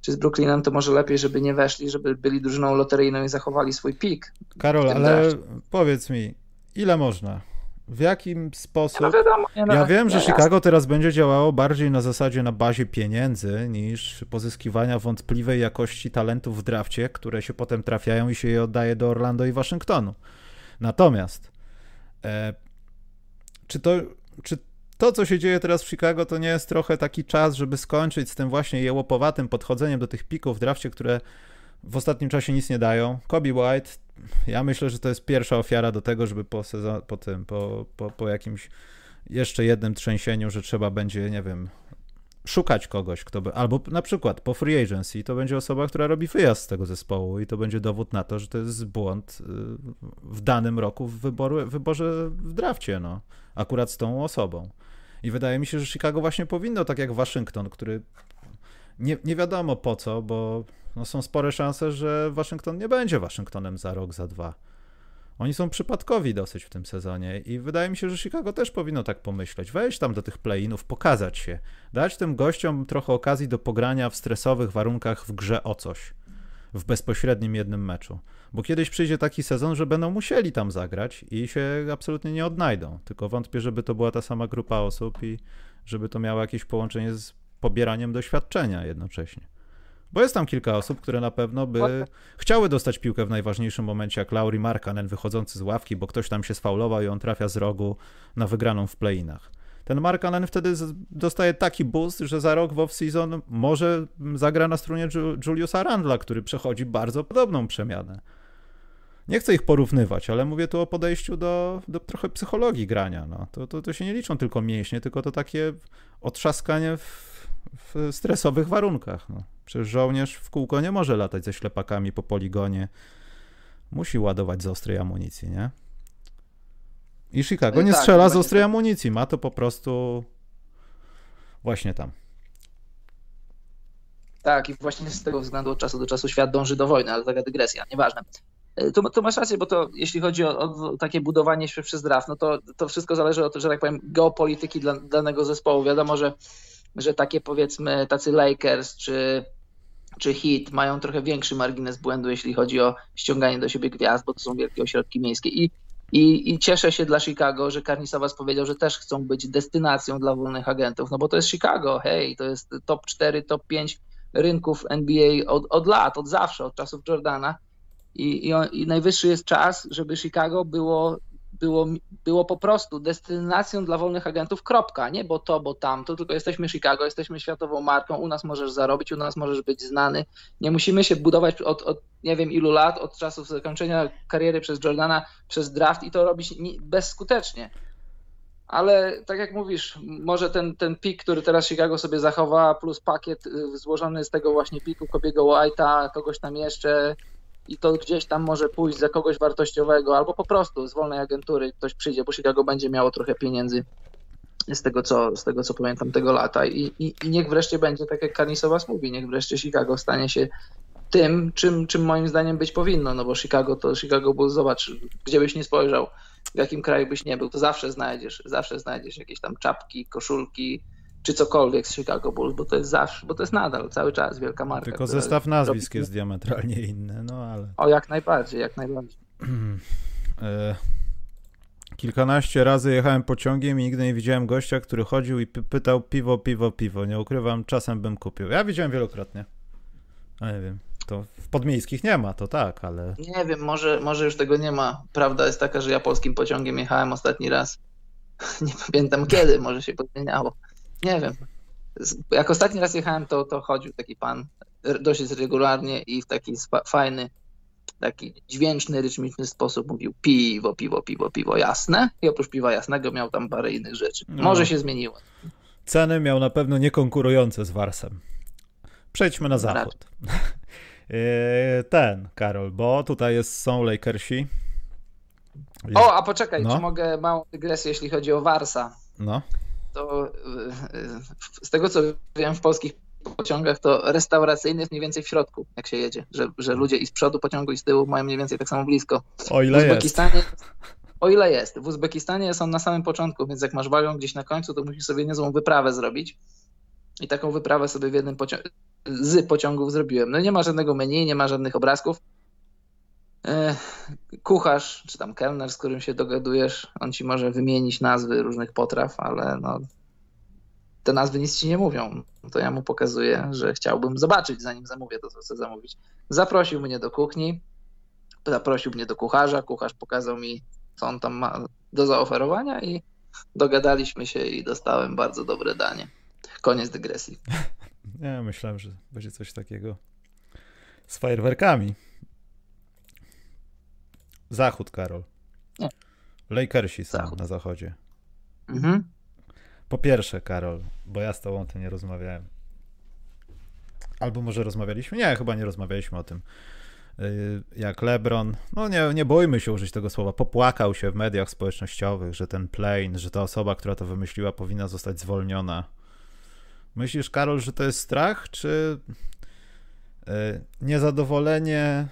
czy z Brooklynem, to może lepiej, żeby nie weszli, żeby byli drużyną loteryjną i zachowali swój pik. Karol, ale powiedz mi, ile można? W jakim sposób. No wiadomo, no, ja wiem, że Chicago teraz będzie działało bardziej na zasadzie na bazie pieniędzy niż pozyskiwania wątpliwej jakości talentów w drafcie, które się potem trafiają i się je oddaje do Orlando i Waszyngtonu. Natomiast e, czy to, czy to, co się dzieje teraz w Chicago, to nie jest trochę taki czas, żeby skończyć z tym właśnie jełopowatym podchodzeniem do tych pików w drafcie, które w ostatnim czasie nic nie dają. Kobe White, ja myślę, że to jest pierwsza ofiara do tego, żeby po, sezon, po tym, po, po, po jakimś jeszcze jednym trzęsieniu, że trzeba będzie, nie wiem, szukać kogoś, kto by, albo na przykład po free agency to będzie osoba, która robi wyjazd z tego zespołu i to będzie dowód na to, że to jest błąd y, w danym roku w wyboru, wyborze w drafcie, no, akurat z tą osobą. I wydaje mi się, że Chicago właśnie powinno, tak jak Waszyngton, który nie, nie wiadomo po co, bo no są spore szanse, że Waszyngton nie będzie Waszyngtonem za rok, za dwa. Oni są przypadkowi dosyć w tym sezonie i wydaje mi się, że Chicago też powinno tak pomyśleć. Wejść tam do tych play-inów, pokazać się, dać tym gościom trochę okazji do pogrania w stresowych warunkach w grze o coś, w bezpośrednim jednym meczu. Bo kiedyś przyjdzie taki sezon, że będą musieli tam zagrać i się absolutnie nie odnajdą. Tylko wątpię, żeby to była ta sama grupa osób i żeby to miało jakieś połączenie z pobieraniem doświadczenia jednocześnie. Bo jest tam kilka osób, które na pewno by chciały dostać piłkę w najważniejszym momencie, jak Lauri Markanen wychodzący z ławki, bo ktoś tam się sfaulował i on trafia z rogu na wygraną w playinach. Ten Markanen wtedy dostaje taki boost, że za rok w off-season może zagra na stronie Juliusa Randla, który przechodzi bardzo podobną przemianę. Nie chcę ich porównywać, ale mówię tu o podejściu do, do trochę psychologii grania. No. To, to, to się nie liczą tylko mięśnie, tylko to takie otrzaskanie w, w stresowych warunkach. No. Przecież żołnierz w kółko nie może latać ze ślepakami po poligonie. Musi ładować z ostrej amunicji, nie? I Chicago no nie tak, strzela z ostrej tak. amunicji, ma to po prostu właśnie tam. Tak, i właśnie z tego względu od czasu do czasu świat dąży do wojny, ale taka dygresja, nieważne. E, to, to masz rację, bo to jeśli chodzi o, o, takie budowanie się przez draft, no to, to wszystko zależy od, że tak powiem, geopolityki dla danego zespołu. Wiadomo, że, że takie powiedzmy tacy Lakers czy czy hit mają trochę większy margines błędu, jeśli chodzi o ściąganie do siebie gwiazd, bo to są wielkie ośrodki miejskie. I, i, i cieszę się dla Chicago, że Karnisowas powiedział, że też chcą być destynacją dla wolnych agentów, no bo to jest Chicago, hej, to jest top 4, top 5 rynków NBA od, od lat, od zawsze, od czasów Jordana. I, i, I najwyższy jest czas, żeby Chicago było było, było po prostu destynacją dla wolnych agentów, kropka, nie bo to, bo tamto, tylko jesteśmy Chicago, jesteśmy światową marką, u nas możesz zarobić, u nas możesz być znany, nie musimy się budować od, od nie wiem ilu lat, od czasów zakończenia kariery przez Jordana, przez draft i to robić bezskutecznie. Ale tak jak mówisz, może ten, ten pik, który teraz Chicago sobie zachowa, plus pakiet y, złożony z tego właśnie piku Kobiego White'a, kogoś tam jeszcze, i to gdzieś tam może pójść za kogoś wartościowego, albo po prostu z wolnej agentury ktoś przyjdzie, bo Chicago będzie miało trochę pieniędzy z tego, co, z tego, co pamiętam tego lata. I, i, i niech wreszcie będzie, tak jak Karnisowas mówi, niech wreszcie Chicago stanie się tym, czym, czym moim zdaniem być powinno, no bo Chicago to Chicago Bulls, zobacz, gdzie byś nie spojrzał, w jakim kraju byś nie był, to zawsze znajdziesz, zawsze znajdziesz jakieś tam czapki, koszulki, czy cokolwiek z Chicago Bulls, bo to jest zawsze, bo to jest nadal cały czas wielka marka. Tylko zestaw nazwisk robi... jest diametralnie inny, no ale... O, jak najbardziej, jak najbardziej. E, kilkanaście razy jechałem pociągiem i nigdy nie widziałem gościa, który chodził i pytał piwo, piwo, piwo. Nie ukrywam, czasem bym kupił. Ja widziałem wielokrotnie. A nie wiem. To w podmiejskich nie ma, to tak, ale. Nie wiem, może, może już tego nie ma. Prawda jest taka, że ja polskim pociągiem jechałem ostatni raz. Nie pamiętam kiedy, może się podmieniało. Nie wiem. Jak ostatni raz jechałem, to, to chodził taki pan dosyć regularnie i w taki fajny, taki dźwięczny, rytmiczny sposób mówił piwo, piwo, piwo, piwo jasne. I oprócz piwa jasnego miał tam parę innych rzeczy. No. Może się zmieniło. Ceny miał na pewno niekonkurujące z Warsem. Przejdźmy na zachód. E, ten, Karol, bo tutaj jest, są Lakersi. O, a poczekaj, no. czy mogę małą dygresję, jeśli chodzi o Warsa? No to e, z tego co wiem w polskich pociągach, to restauracyjny jest mniej więcej w środku, jak się jedzie, że, że ludzie i z przodu pociągu i z tyłu mają mniej więcej tak samo blisko. O ile w Uzbekistanie, jest. O ile jest. W Uzbekistanie są na samym początku, więc jak masz wagon gdzieś na końcu, to musisz sobie niezłą wyprawę zrobić. I taką wyprawę sobie w jednym pociągu, z pociągów zrobiłem. No nie ma żadnego menu, nie ma żadnych obrazków. E, kucharz, czy tam kelner, z którym się dogadujesz, on ci może wymienić nazwy różnych potraw, ale no, te nazwy nic ci nie mówią. To ja mu pokazuję, że chciałbym zobaczyć, zanim zamówię to, co chcę zamówić. Zaprosił mnie do kuchni, zaprosił mnie do kucharza, kucharz pokazał mi, co on tam ma do zaoferowania i dogadaliśmy się i dostałem bardzo dobre danie. Koniec dygresji. Nie, myślałem, że będzie coś takiego z fajerwerkami. Zachód, Karol. Nie. Lakersi są Zachód. na zachodzie. Mhm. Po pierwsze, Karol, bo ja z tobą o tym nie rozmawiałem. Albo może rozmawialiśmy? Nie, chyba nie rozmawialiśmy o tym. Y, jak LeBron, no nie, nie bójmy się użyć tego słowa, popłakał się w mediach społecznościowych, że ten plane, że ta osoba, która to wymyśliła, powinna zostać zwolniona. Myślisz, Karol, że to jest strach, czy y, niezadowolenie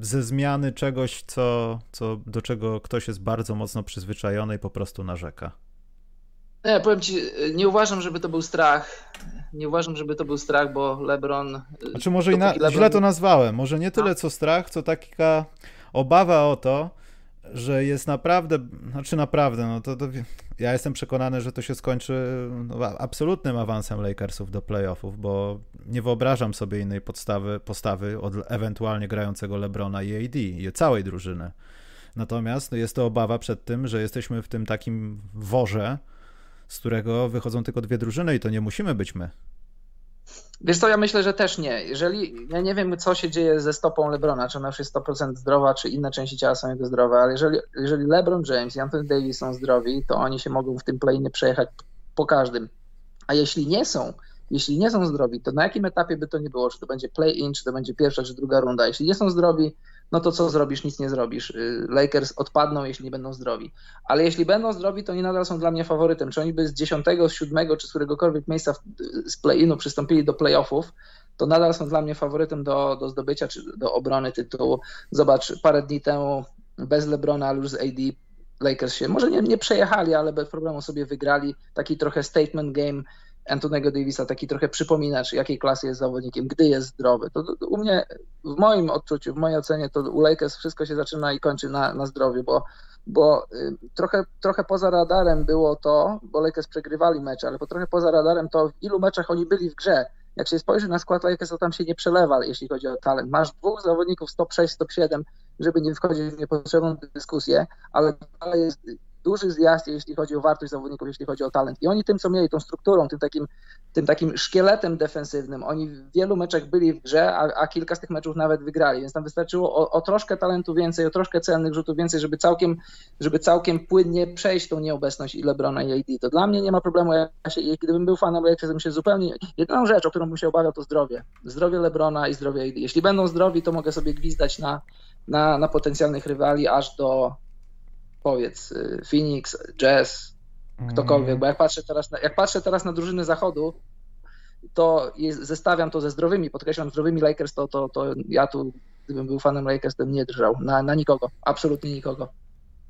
ze zmiany czegoś, co, co, do czego ktoś jest bardzo mocno przyzwyczajony i po prostu narzeka? Nie, powiem ci, nie uważam, żeby to był strach. Nie uważam, żeby to był strach, bo LeBron. Znaczy, może i na, Lebron... źle to nazwałem. Może nie tyle co strach, co taka obawa o to, że jest naprawdę, znaczy naprawdę, no to, to ja jestem przekonany, że to się skończy no, absolutnym awansem Lakersów do playoffów, bo nie wyobrażam sobie innej podstawy, postawy od ewentualnie grającego LeBrona i AD i całej drużyny. Natomiast no, jest to obawa przed tym, że jesteśmy w tym takim worze, z którego wychodzą tylko dwie drużyny i to nie musimy być my. Wiesz co, ja myślę, że też nie. Jeżeli, ja nie wiem, co się dzieje ze stopą Lebrona, czy ona już jest 100% zdrowa, czy inne części ciała są jego zdrowe, ale jeżeli, jeżeli LeBron James i Anthony Davis są zdrowi, to oni się mogą w tym play przejechać po każdym. A jeśli nie są, jeśli nie są zdrowi, to na jakim etapie by to nie było, czy to będzie play-in, czy to będzie pierwsza, czy druga runda. Jeśli nie są zdrowi, no to co zrobisz? Nic nie zrobisz. Y, Lakers odpadną, jeśli nie będą zdrowi. Ale jeśli będą zdrowi, to oni nadal są dla mnie faworytem. Czy oni by z 10, z 7 czy z któregokolwiek miejsca z play-inu przystąpili do playoffów, to nadal są dla mnie faworytem do, do zdobycia czy do obrony tytułu. Zobacz, parę dni temu bez LeBrona, ale już z AD Lakers się może nie, nie przejechali, ale bez problemu sobie wygrali. Taki trochę statement game Antonego Davisa taki trochę przypominacz, jakiej klasy jest zawodnikiem, gdy jest zdrowy. To, to, u mnie, w moim odczuciu, w mojej ocenie, to u Lakers wszystko się zaczyna i kończy na, na zdrowiu, bo, bo y, trochę, trochę poza radarem było to, bo Lakers przegrywali mecze, ale po trochę poza radarem to w ilu meczach oni byli w grze. Jak się spojrzy na skład Lakers, to tam się nie przelewa, jeśli chodzi o talent. Masz dwóch zawodników stop 6, stop 7, żeby nie wchodzić w niepotrzebną dyskusję, ale jest duży zjazd, jeśli chodzi o wartość zawodników, jeśli chodzi o talent. I oni tym, co mieli, tą strukturą, tym takim, tym takim szkieletem defensywnym, oni w wielu meczach byli w grze, a, a kilka z tych meczów nawet wygrali, więc tam wystarczyło o, o, troszkę talentu więcej, o troszkę celnych rzutów więcej, żeby całkiem, żeby całkiem płynnie przejść tą nieobecność i LeBrona i AD. To dla mnie nie ma problemu, ja się, gdybym był fanem Lakersem, bym się zupełnie, jedyną rzecz, o którą bym się obawiał, to zdrowie. Zdrowie LeBrona i zdrowie AD. Jeśli będą zdrowi, to mogę sobie gwizdać na, na, na potencjalnych rywali aż do powiedz, y, Phoenix, Jazz, ktokolwiek, bo jak patrzę teraz na, jak patrzę teraz na drużyny zachodu, to jest, zestawiam to ze zdrowymi, podkreślam zdrowymi Lakers, to, to, to ja tu, gdybym był fanem Lakers, to bym nie drżał na, na nikogo, absolutnie nikogo.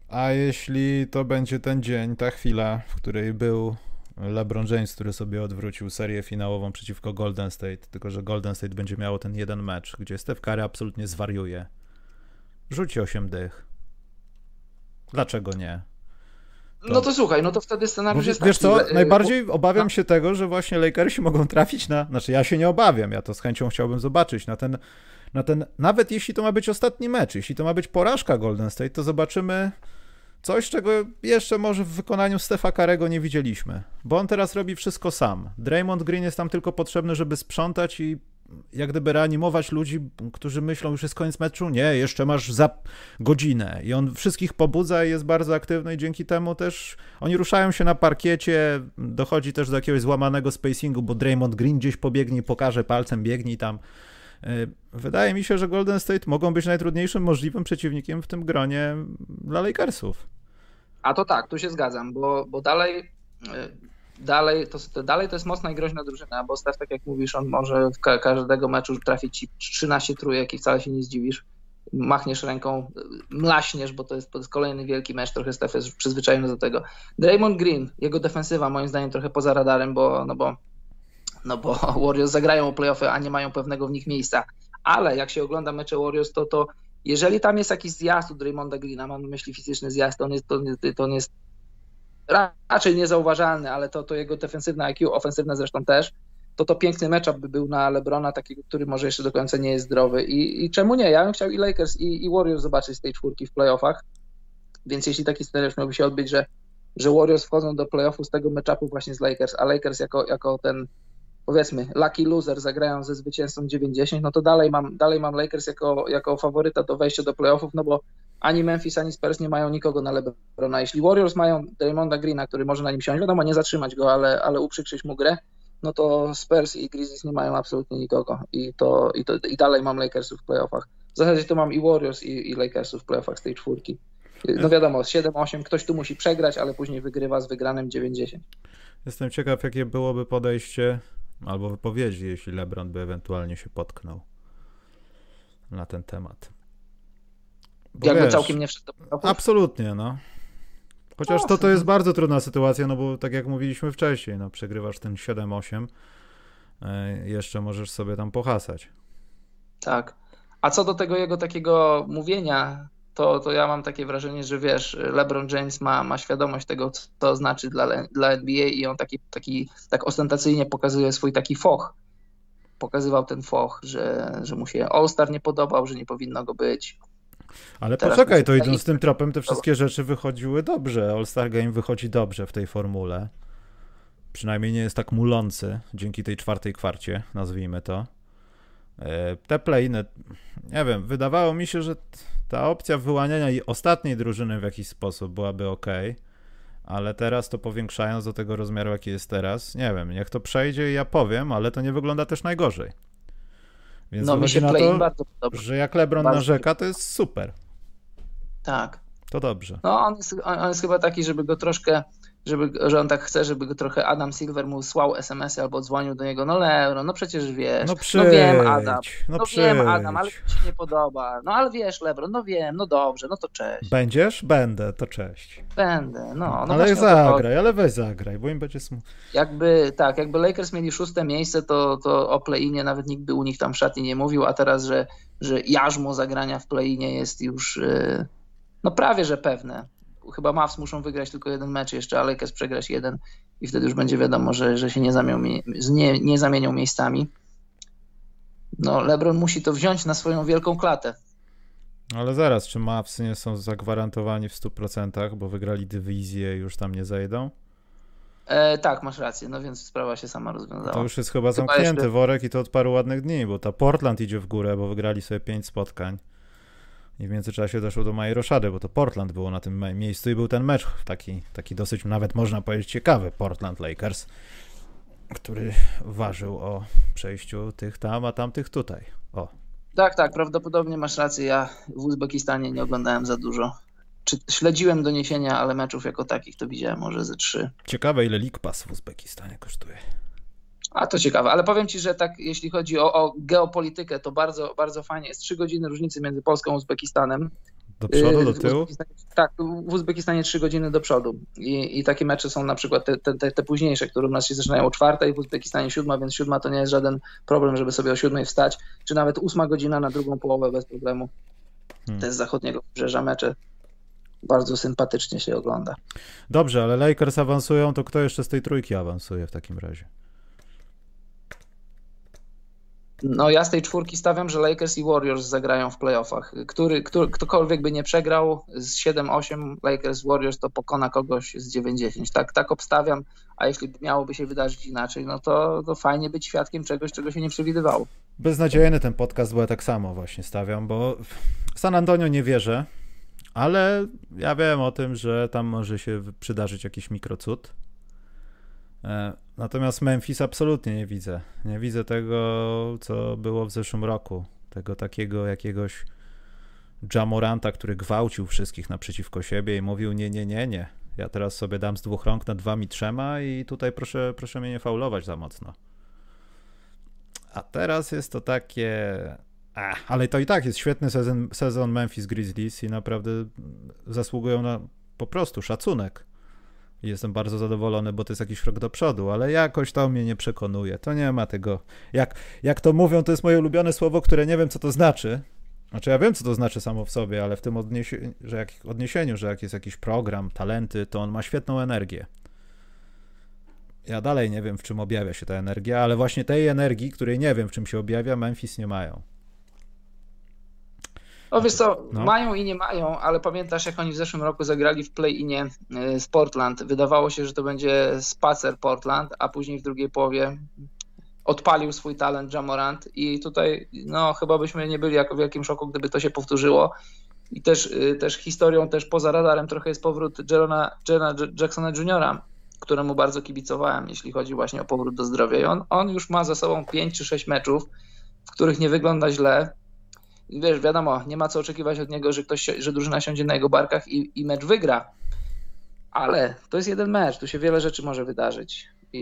A jeśli to będzie ten dzień, ta chwila, w której był LeBron James, który sobie odwrócił serię finałową przeciwko Golden State, tylko że Golden State będzie miało ten jeden mecz, gdzie Steph Curry absolutnie zwariuje. Rzuci 8 dych. Dlaczego nie? To... No to słuchaj, no to wtedy scenariusz jest Wiesz taki, co, że... najbardziej obawiam się tego, że właśnie Lakersi mogą trafić na, znaczy ja się nie obawiam, ja to z chęcią chciałbym zobaczyć, na ten, na ten, nawet jeśli to ma być ostatni mecz, jeśli to ma być porażka Golden State, to zobaczymy coś, czego jeszcze może w wykonaniu Stefa Karego nie widzieliśmy, bo on teraz robi wszystko sam. Draymond Green jest tam tylko potrzebny, żeby sprzątać i jak gdyby reanimować ludzi, którzy myślą, już jest koniec meczu. Nie, jeszcze masz za godzinę. I on wszystkich pobudza i jest bardzo aktywny i dzięki temu też oni ruszają się na parkiecie. Dochodzi też do jakiegoś złamanego spacingu, bo Draymond Green gdzieś pobiegnie, pokaże palcem, biegnij tam. E, wydaje mi się, że Golden State mogą być najtrudniejszym możliwym przeciwnikiem w tym gronie dla Lakersów. A to tak, tu się zgadzam, bo, bo dalej e, dalej to, dalej to jest mocna i groźna drużyna, bo Steph, tak jak mówisz, on może w ka każdego meczu trafić ci 13 trójek i wcale się nie zdziwisz. Machniesz ręką, mlaśniesz, bo to jest, to jest kolejny wielki mecz, trochę Steph jest przyzwyczajony do tego. Draymond Green, jego defensywa moim zdaniem trochę poza radarem, bo, no bo, no bo Warriors zagrają o playoffy, a nie mają pewnego w nich miejsca. Ale jak się ogląda mecze Warriors, to, to jeżeli tam jest jakiś zjazd u Draymonda Greena, mam na myśli fizyczny zjazd, to on jest, to, to on jest raczej niezauważalny, ale to, to jego defensywne IQ, ofensywne zresztą też, to to piękny matchup by był na LeBrona, takiego, który może jeszcze do końca nie jest zdrowy. I, i czemu nie? Ja bym chciał i Lakers, i, i Warriors zobaczyć z tej czwórki w playoffach. Więc jeśli taki scenariusz miałby się odbyć, że że Warriors wchodzą do playoffu z tego matchupu właśnie z Lakers, a Lakers jako, jako ten powiedzmy lucky loser zagrają ze zwycięzcą 90, no to dalej mam, dalej mam Lakers jako, jako faworyta do wejścia do playoffów, no bo ani Memphis, ani Spurs nie mają nikogo na LeBrona. Jeśli Warriors mają Draymonda Greena, który może na nim siąść, wiadomo, nie zatrzymać go, ale, ale uprzykrzyć mu grę, no to Spurs i Grizzlies nie mają absolutnie nikogo i, to, i, to, i dalej mam Lakersów w playoffach. W zasadzie to mam i Warriors i, i Lakersów w playoffach z tej czwórki. No wiadomo, 7-8 ktoś tu musi przegrać, ale później wygrywa z wygranym 9-10. Jestem ciekaw, jakie byłoby podejście albo wypowiedzi, jeśli LeBron by ewentualnie się potknął na ten temat. Bo Jakby wiesz, całkiem nie wszedł do Absolutnie, no. Chociaż to, to jest bardzo trudna sytuacja, no bo tak jak mówiliśmy wcześniej, no przegrywasz ten 7-8, e, jeszcze możesz sobie tam pohasać. Tak. A co do tego jego takiego mówienia, to, to ja mam takie wrażenie, że wiesz, LeBron James ma, ma świadomość tego, co to znaczy dla, dla NBA i on taki, taki tak ostentacyjnie pokazuje swój taki foch. Pokazywał ten foch, że, że mu się All-Star nie podobał, że nie powinno go być. Ale Teraz poczekaj, to idąc tym tropem, te wszystkie rzeczy wychodziły dobrze. All-Star Game wychodzi dobrze w tej formule. Przynajmniej nie jest tak mulący dzięki tej czwartej kwarcie, nazwijmy to. E, te playny, nie wiem, wydawało mi się, że ta opcja wyłaniania i ostatniej drużyny w jakiś sposób byłaby ok, ale teraz to powiększając do tego rozmiaru, jaki jest teraz, nie wiem, niech to przejdzie i ja powiem, ale to nie wygląda też najgorzej. Więc no mi się na to, bardzo podoba. że jak LeBron bardzo narzeka, to jest super. Tak. To dobrze. No on jest, on jest chyba taki, żeby go troszkę żeby, że on tak chce, żeby go trochę Adam Silver mu słał SMS-y albo dzwonił do niego, no Lebron, no przecież wiesz, no, no wiem Adam, no, no wiem Adam, ale mi się nie podoba, no ale wiesz Lebron, no wiem, no dobrze, no to cześć. Będziesz? Będę, to cześć. Będę, no. no ale zagraj, ale weź zagraj, bo im będzie smutno. Jakby, tak, jakby Lakers mieli szóste miejsce, to, to o play-inie nawet nikt by u nich tam w szatni nie mówił, a teraz, że, że jarzmo zagrania w play-inie jest już... Yy, no prawie, że pewne chyba Mavs muszą wygrać tylko jeden mecz jeszcze, a Lakers przegrać jeden i wtedy już będzie wiadomo, że, że się nie, zamią, nie, nie zamienią miejscami. No, LeBron musi to wziąć na swoją wielką klatę. Ale zaraz, czy Mavs nie są zagwarantowani w 100%, bo wygrali dywizję i już tam nie zejdą? E, tak, masz rację, no więc sprawa się sama rozwiązała. To już jest chyba zamknięty chyba jeszcze... worek i to od paru ładnych dni, bo ta Portland idzie w górę, bo wygrali sobie 5 spotkań. I w międzyczasie doszło do mojej roszady, bo to Portland było na tym miejscu i był ten mecz taki, taki dosyć nawet można powiedzieć ciekawy Portland Lakers, który ważył o przejściu tych tam, a tamtych tutaj. O. Tak, tak, prawdopodobnie masz rację. Ja w Uzbekistanie nie oglądałem za dużo. Czy śledziłem doniesienia, ale meczów jako takich to widziałem może ze trzy. Ciekawe, ile League Pass w Uzbekistanie kosztuje. A to ciekawe, ale powiem Ci, że tak jeśli chodzi o, o geopolitykę, to bardzo, bardzo fajnie. Jest trzy godziny różnicy między Polską a Uzbekistanem. Do przodu, do tyłu? Tak, w Uzbekistanie trzy godziny do przodu. I, I, takie mecze są na przykład te, te, te, późniejsze, które u nas się zaczynają o czwartej, w Uzbekistanie siódma, więc siódma to nie jest żaden problem, żeby sobie o siódmej wstać, czy nawet ósma godzina na drugą połowę bez problemu. Hmm. To jest zachodniego wybrzeża mecze. Bardzo sympatycznie się ogląda. Dobrze, ale Lakers awansują, to kto jeszcze z tej trójki awansuje w takim razie? No ja z tej czwórki stawiam, że Lakers i Warriors zagrają w playoffach. Który, który, ktokolwiek by nie przegrał z 7-8 Lakers Warriors, to pokona kogoś z 9-10. Tak, tak obstawiam, a jeśli miałoby się wydarzyć inaczej, no to, to fajnie być świadkiem czegoś, czego się nie przewidywało. Beznadziejny ten podcast, bo ja tak samo właśnie stawiam, bo w San Antonio nie wierzę, ale ja wiem o tym, że tam może się przydarzyć jakiś mikrocud. Natomiast Memphis absolutnie nie widzę. Nie widzę tego, co było w zeszłym roku. Tego takiego jakiegoś Jamoranta, który gwałcił wszystkich naprzeciwko siebie i mówił nie, nie, nie, nie. Ja teraz sobie dam z dwóch rąk nad wami trzema i tutaj proszę, proszę mnie nie faulować za mocno. A teraz jest to takie... Ach, ale to i tak jest świetny sezon, sezon Memphis Grizzlies i naprawdę zasługują na po prostu szacunek i jestem bardzo zadowolony, bo to jest jakiś krok do przodu, ale jakoś to mnie nie przekonuje. To nie ma tego. Jak, jak to mówią, to jest moje ulubione słowo, które nie wiem, co to znaczy. Znaczy, ja wiem, co to znaczy samo w sobie, ale w tym że jak, odniesieniu, że jak jest jakiś program, talenty, to on ma świetną energię. Ja dalej nie wiem, w czym objawia się ta energia, ale właśnie tej energii, której nie wiem, w czym się objawia, Memphis nie mają. O wiesz co, no. mają i nie mają, ale pamiętasz jak oni w zeszłym roku zagrali w play-inie y, z Portland. Wydawało się, że to będzie spacer Portland, a później w drugiej połowie odpalił swój talent Jamorant i tutaj no chyba byśmy nie byli jako w wielkim szoku, gdyby to się powtórzyło. I też, y, też historią, też poza radarem trochę jest powrót Jerona, Jerona Jacksona Jr., któremu bardzo kibicowałem, jeśli chodzi właśnie o powrót do zdrowia. I on, on już ma za sobą 5 czy 6 meczów, w których nie wygląda źle. Wiesz, wiadomo, nie ma co oczekiwać od niego, że ktoś, że drużyna siądzie na jego barkach i, i mecz wygra. Ale to jest jeden mecz, tu się wiele rzeczy może wydarzyć. I,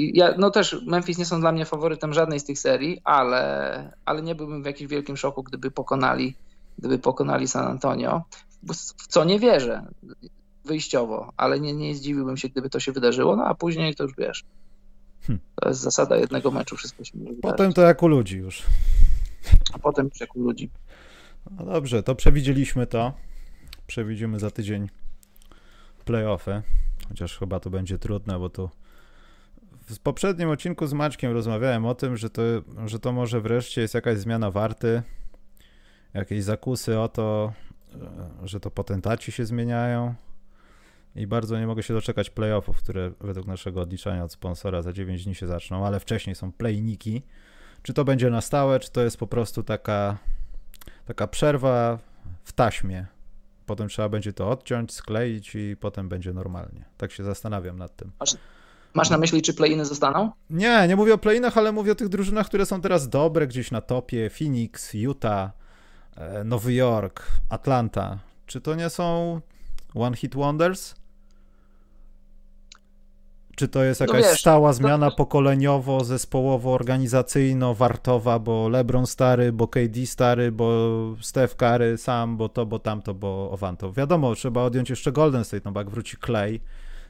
I, ja, no też Memphis nie są dla mnie faworytem żadnej z tych serii, ale, ale nie byłbym w jakimś wielkim szoku, gdyby pokonali, gdyby pokonali San Antonio. W co nie wierzę wyjściowo, ale nie, nie zdziwiłbym się, gdyby to się wydarzyło, no a później to już wiesz. Hmm. To jest zasada jednego meczu, wszystko się może Potem to jak u ludzi już. A potem u ludzi. No dobrze, to przewidzieliśmy to. Przewidzimy za tydzień playoffy. Chociaż chyba to będzie trudne, bo tu w poprzednim odcinku z Maćkiem rozmawiałem o tym, że to, że to może wreszcie jest jakaś zmiana warty, jakieś zakusy o to, że to potentaci się zmieniają i bardzo nie mogę się doczekać playoffów, które według naszego odliczania od sponsora za 9 dni się zaczną, ale wcześniej są playniki. Czy to będzie na stałe, czy to jest po prostu taka, taka przerwa w taśmie. Potem trzeba będzie to odciąć, skleić i potem będzie normalnie. Tak się zastanawiam nad tym. Masz, na myśli, czy playiny zostaną? Nie, nie mówię o playinach, ale mówię o tych drużynach, które są teraz dobre gdzieś na topie. Phoenix, Utah, e, Nowy Jork, Atlanta. Czy to nie są one hit wonders? Czy to jest no jakaś no wiesz, stała zmiana to... pokoleniowo, zespołowo, organizacyjno, wartowa, bo LeBron stary, bo KD stary, bo Steph Curry sam, bo to, bo tamto, bo owanto. Wiadomo, trzeba odjąć jeszcze Golden State, no bo jak wróci Clay,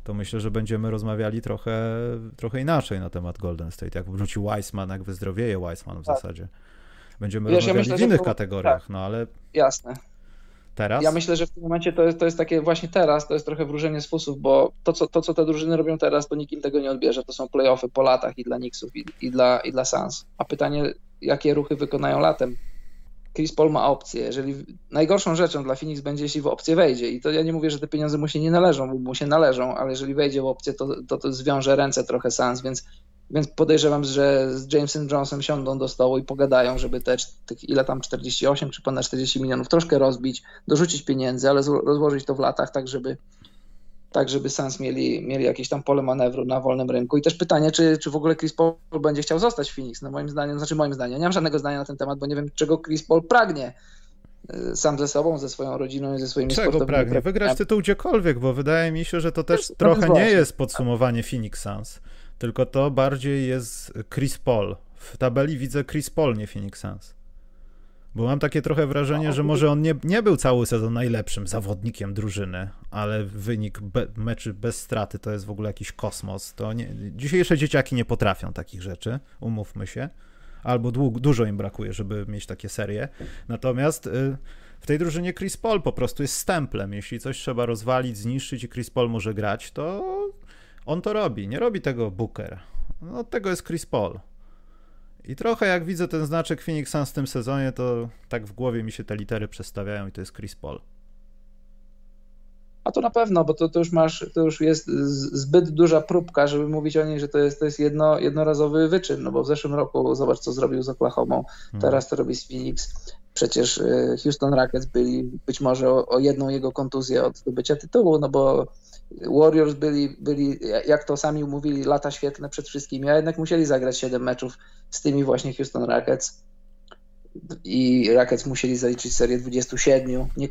to myślę, że będziemy rozmawiali trochę, trochę inaczej na temat Golden State. Jak wróci Weissman, jak wyzdrowieje Weissman w tak. zasadzie. Będziemy wiesz, rozmawiali ja myślę, w innych to... kategoriach, tak. no ale... Jasne. Teraz? Ja myślę, że w tym momencie to jest, to jest takie właśnie teraz, to jest trochę wróżenie z fusów, bo to co, to, co te drużyny robią teraz, to nikim tego nie odbierze. To są playoffy po latach i dla Knicksów, i, i, dla, i dla Suns. A pytanie, jakie ruchy wykonają latem? Chris Paul ma opcję. Jeżeli najgorszą rzeczą dla Phoenix będzie, jeśli w opcję wejdzie, i to ja nie mówię, że te pieniądze mu się nie należą, bo mu się należą, ale jeżeli wejdzie w opcję, to, to, to zwiąże ręce trochę Suns, więc więc podejrzewam, że z Jamesem Jonesem siądą do stołu i pogadają, żeby te tych ile tam 48 czy ponad 40 milionów troszkę rozbić, dorzucić pieniędzy, ale rozłożyć to w latach tak, żeby tak, żeby Suns mieli, mieli jakieś tam pole manewru na wolnym rynku. I też pytanie, czy, czy w ogóle Chris Paul będzie chciał zostać w Phoenix? No moim zdaniem, znaczy moim zdaniem, nie mam żadnego zdania na ten temat, bo nie wiem, czego Chris Paul pragnie y, sam ze sobą, ze swoją rodziną i ze swoimi Czego pragnie? Wygrać tytuł gdziekolwiek, bo wydaje mi się, że to też to trochę nie jest podsumowanie Phoenix Suns tylko to bardziej jest Chris Paul. W tabeli widzę Chris Paul, nie Phoenix Suns. Bo mam takie trochę wrażenie, że może on nie, nie był cały sezon najlepszym zawodnikiem drużyny, ale wynik be, meczy bez straty to jest w ogóle jakiś kosmos. To nie, dzisiejsze dzieciaki nie potrafią takich rzeczy, umówmy się. Albo dług, dużo im brakuje, żeby mieć takie serie. Natomiast y, w tej drużynie Chris Paul po prostu jest stemplem. Jeśli coś trzeba rozwalić, zniszczyć i Chris Paul może grać, to on to robi, nie robi tego Booker. No, od tego jest Chris Paul. I trochę jak widzę ten znaczek Phoenix Suns w tym sezonie, to tak w głowie mi się te litery przestawiają i to jest Chris Paul. A to na pewno, bo to, to, już masz, to już jest zbyt duża próbka, żeby mówić o niej, że to jest, to jest jedno, jednorazowy wyczyn, no bo w zeszłym roku zobacz, co zrobił z Oklahoma, hmm. teraz to robi z Phoenix. Przecież y, Houston Rockets byli być może o, o jedną jego kontuzję od zdobycia tytułu, no bo Warriors byli, byli, jak to sami mówili, lata świetne przed wszystkimi, a jednak musieli zagrać 7 meczów z tymi właśnie Houston Rockets. I Rockets musieli zaliczyć serię 27 nie,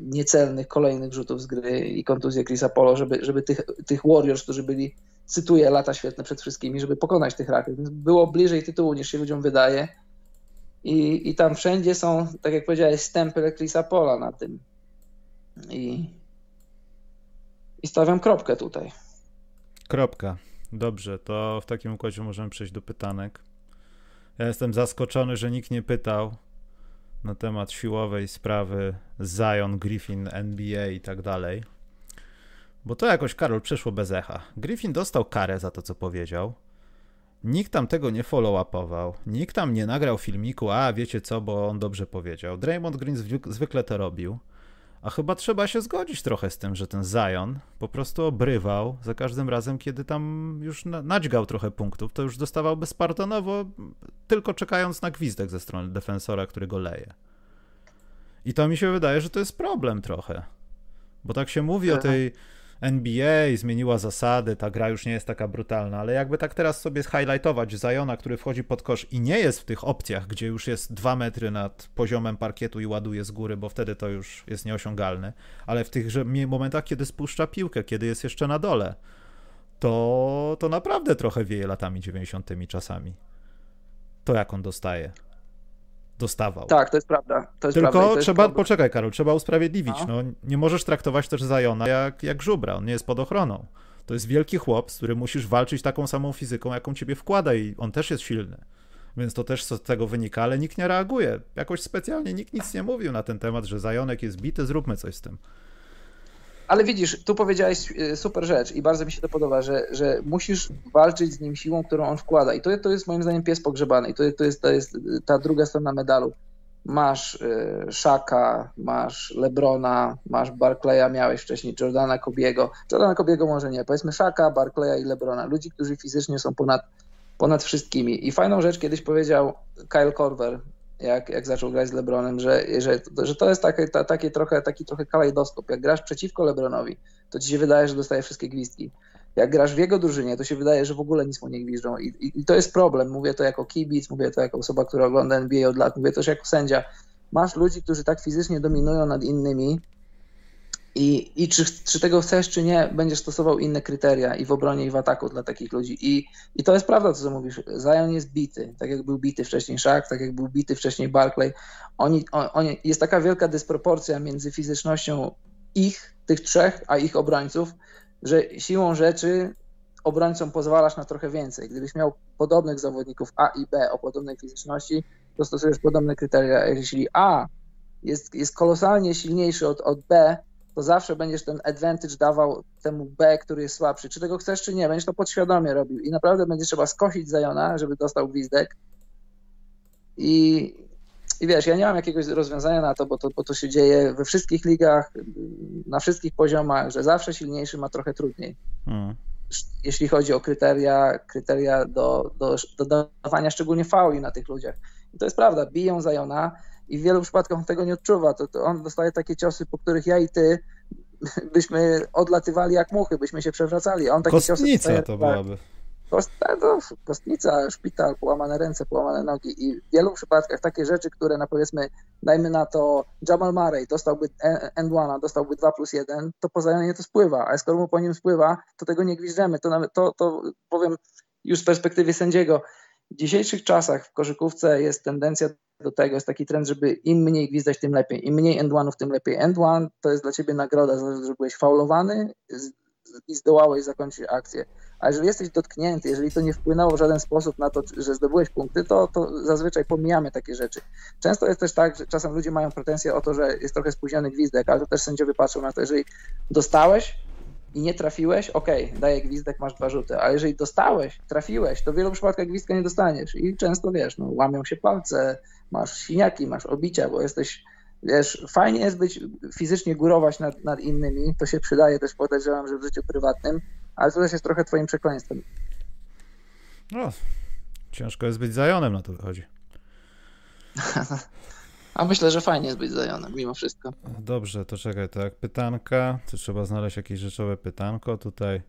niecelnych kolejnych rzutów z gry i kontuzję Chrisa Polo, żeby, żeby tych, tych Warriors, którzy byli, cytuję, lata świetne przed wszystkimi, żeby pokonać tych Rockets. Więc było bliżej tytułu niż się ludziom wydaje. I, I tam wszędzie są, tak jak powiedziałeś, stempel Chrisa Pola na tym. I, i stawiam kropkę tutaj. Kropka. Dobrze, to w takim układzie możemy przejść do pytanek. Ja jestem zaskoczony, że nikt nie pytał na temat siłowej sprawy Zion, Griffin, NBA i tak dalej. Bo to jakoś, Karol, przeszło bez echa. Griffin dostał karę za to, co powiedział. Nikt tam tego nie follow-upował, nikt tam nie nagrał filmiku, a wiecie co, bo on dobrze powiedział. Draymond Green zwykle to robił. A chyba trzeba się zgodzić trochę z tym, że ten Zion po prostu obrywał za każdym razem, kiedy tam już nadźgał trochę punktów, to już dostawał bezpardonowo, tylko czekając na gwizdek ze strony defensora, który go leje. I to mi się wydaje, że to jest problem trochę. Bo tak się mówi o tej NBA, zmieniła zasady, ta gra już nie jest taka brutalna, ale jakby tak teraz sobie highlightować Zajona, który wchodzi pod kosz i nie jest w tych opcjach, gdzie już jest dwa metry nad poziomem parkietu i ładuje z góry, bo wtedy to już jest nieosiągalne, ale w tych momentach, kiedy spuszcza piłkę, kiedy jest jeszcze na dole, to, to naprawdę trochę wieje latami 90. czasami. To jak on dostaje dostawał. Tak, to jest prawda. To jest Tylko prawda to trzeba, poczekaj Karol, trzeba usprawiedliwić. No. no. nie możesz traktować też Zajona jak, jak żubra, on nie jest pod ochroną. To jest wielki chłop, z którym musisz walczyć taką samą fizyką, jaką ciebie wkłada i on też jest silny. Więc to też z tego wynika, ale nikt nie reaguje. Jakoś specjalnie nikt nic nie mówił na ten temat, że Zajonek jest bity, zróbmy coś z tym. Ale widzisz, tu powiedziałeś e, super rzecz i bardzo mi się to podoba, że, że musisz walczyć z nim siłą, którą on wkłada. I to, to jest moim zdaniem pies pogrzebany. I to, to, jest, to jest ta druga strona medalu. Masz y, Shaka, masz Lebrona, masz Barclaya, miałeś wcześniej Jordana Kobiego. Jordana Kobiego może nie. Powiedzmy Shaka, Barclaya i Lebrona. Ludzi, którzy fizycznie są ponad, ponad wszystkimi. I fajną rzecz kiedyś powiedział Kyle Korver, jak, jak zaczął grać z LeBronem, że, że, że to jest takie, ta, takie trochę, taki trochę kalejdoskop. Jak grasz przeciwko LeBronowi, to ci się wydaje, że dostaje wszystkie gwizdki. Jak grasz w jego drużynie, to się wydaje, że w ogóle nic mu nie gwiżdżą. I, i, I, to jest problem. Mówię to jako kibic, mówię to jako osoba, która ogląda NBA od lat, mówię też jako sędzia. Masz ludzi, którzy tak fizycznie dominują nad innymi, i, i czy, czy tego chcesz, czy nie, będziesz stosował inne kryteria i w obronie, i w ataku dla takich ludzi. I, i to jest prawda, co mówisz. Zion jest bity, tak jak był bity wcześniej Shaq, tak jak był bity wcześniej Barclay. Oni, on, jest taka wielka dysproporcja między fizycznością ich, tych trzech, a ich obrońców, że siłą rzeczy obrońcom pozwalasz na trochę więcej. Gdybyś miał podobnych zawodników A i B o podobnej fizyczności, to stosujesz podobne kryteria. Jeśli A jest, jest kolosalnie silniejszy od, od B, to zawsze będziesz ten advantage dawał temu B, który jest słabszy. Czy tego chcesz, czy nie, będziesz to podświadomie robił i naprawdę będzie trzeba skosić Zajona, żeby dostał gwizdek. I, i wiesz, ja nie mam jakiegoś rozwiązania na to bo, to, bo to się dzieje we wszystkich ligach, na wszystkich poziomach, że zawsze silniejszy ma trochę trudniej. Hmm. Jeśli chodzi o kryteria, kryteria do, do, do dawania szczególnie fauli na tych ludziach. I to jest prawda, biją Zajona, i w wielu przypadkach on tego nie odczuwa. To, to on dostaje takie ciosy, po których ja i ty byśmy odlatywali jak muchy, byśmy się przewracali. on takie Kostnica ciosy to byłaby. Kost, to, kostnica, szpital, połamane ręce, połamane nogi i w wielu przypadkach takie rzeczy, które na powiedzmy, dajmy na to Jamal Murray dostałby end one, dostałby 2 plus 1, to poza nie to spływa, a skoro mu po nim spływa, to tego nie gwizdemy. To, nawet, to, to powiem już z perspektywy sędziego, w dzisiejszych czasach w koszykówce jest tendencja do tego, jest taki trend, żeby im mniej gwizdać, tym lepiej. Im mniej end one'ów, tym lepiej. End one to jest dla ciebie nagroda za to, że byłeś faulowany i zdołałeś zakończyć akcję. A jeżeli jesteś dotknięty, jeżeli to nie wpłynęło w żaden sposób na to, że zdobyłeś punkty, to, to zazwyczaj pomijamy takie rzeczy. Często jest też tak, że czasem ludzie mają pretensje o to, że jest trochę spóźniony gwizdek, ale to też sędziowie patrzą na to, jeżeli dostałeś, i nie trafiłeś, ok, daję gwizdek, masz dwa rzuty, ale jeżeli dostałeś, trafiłeś, to w wielu przypadkach gwizdka nie dostaniesz i często, wiesz, no, łamią się palce, masz siniaki, masz obicia, bo jesteś, wiesz, fajnie jest być, fizycznie górować nad, nad innymi, to się przydaje też podejrzewam, że w życiu prywatnym, ale to też jest trochę twoim przekleństwem. No, ciężko jest być zajonem, na to wychodzi. A myślę, że fajnie jest być zajonem, mimo wszystko. Dobrze, to czekaj, tak, pytanka, to trzeba znaleźć jakieś rzeczowe pytanko, tutaj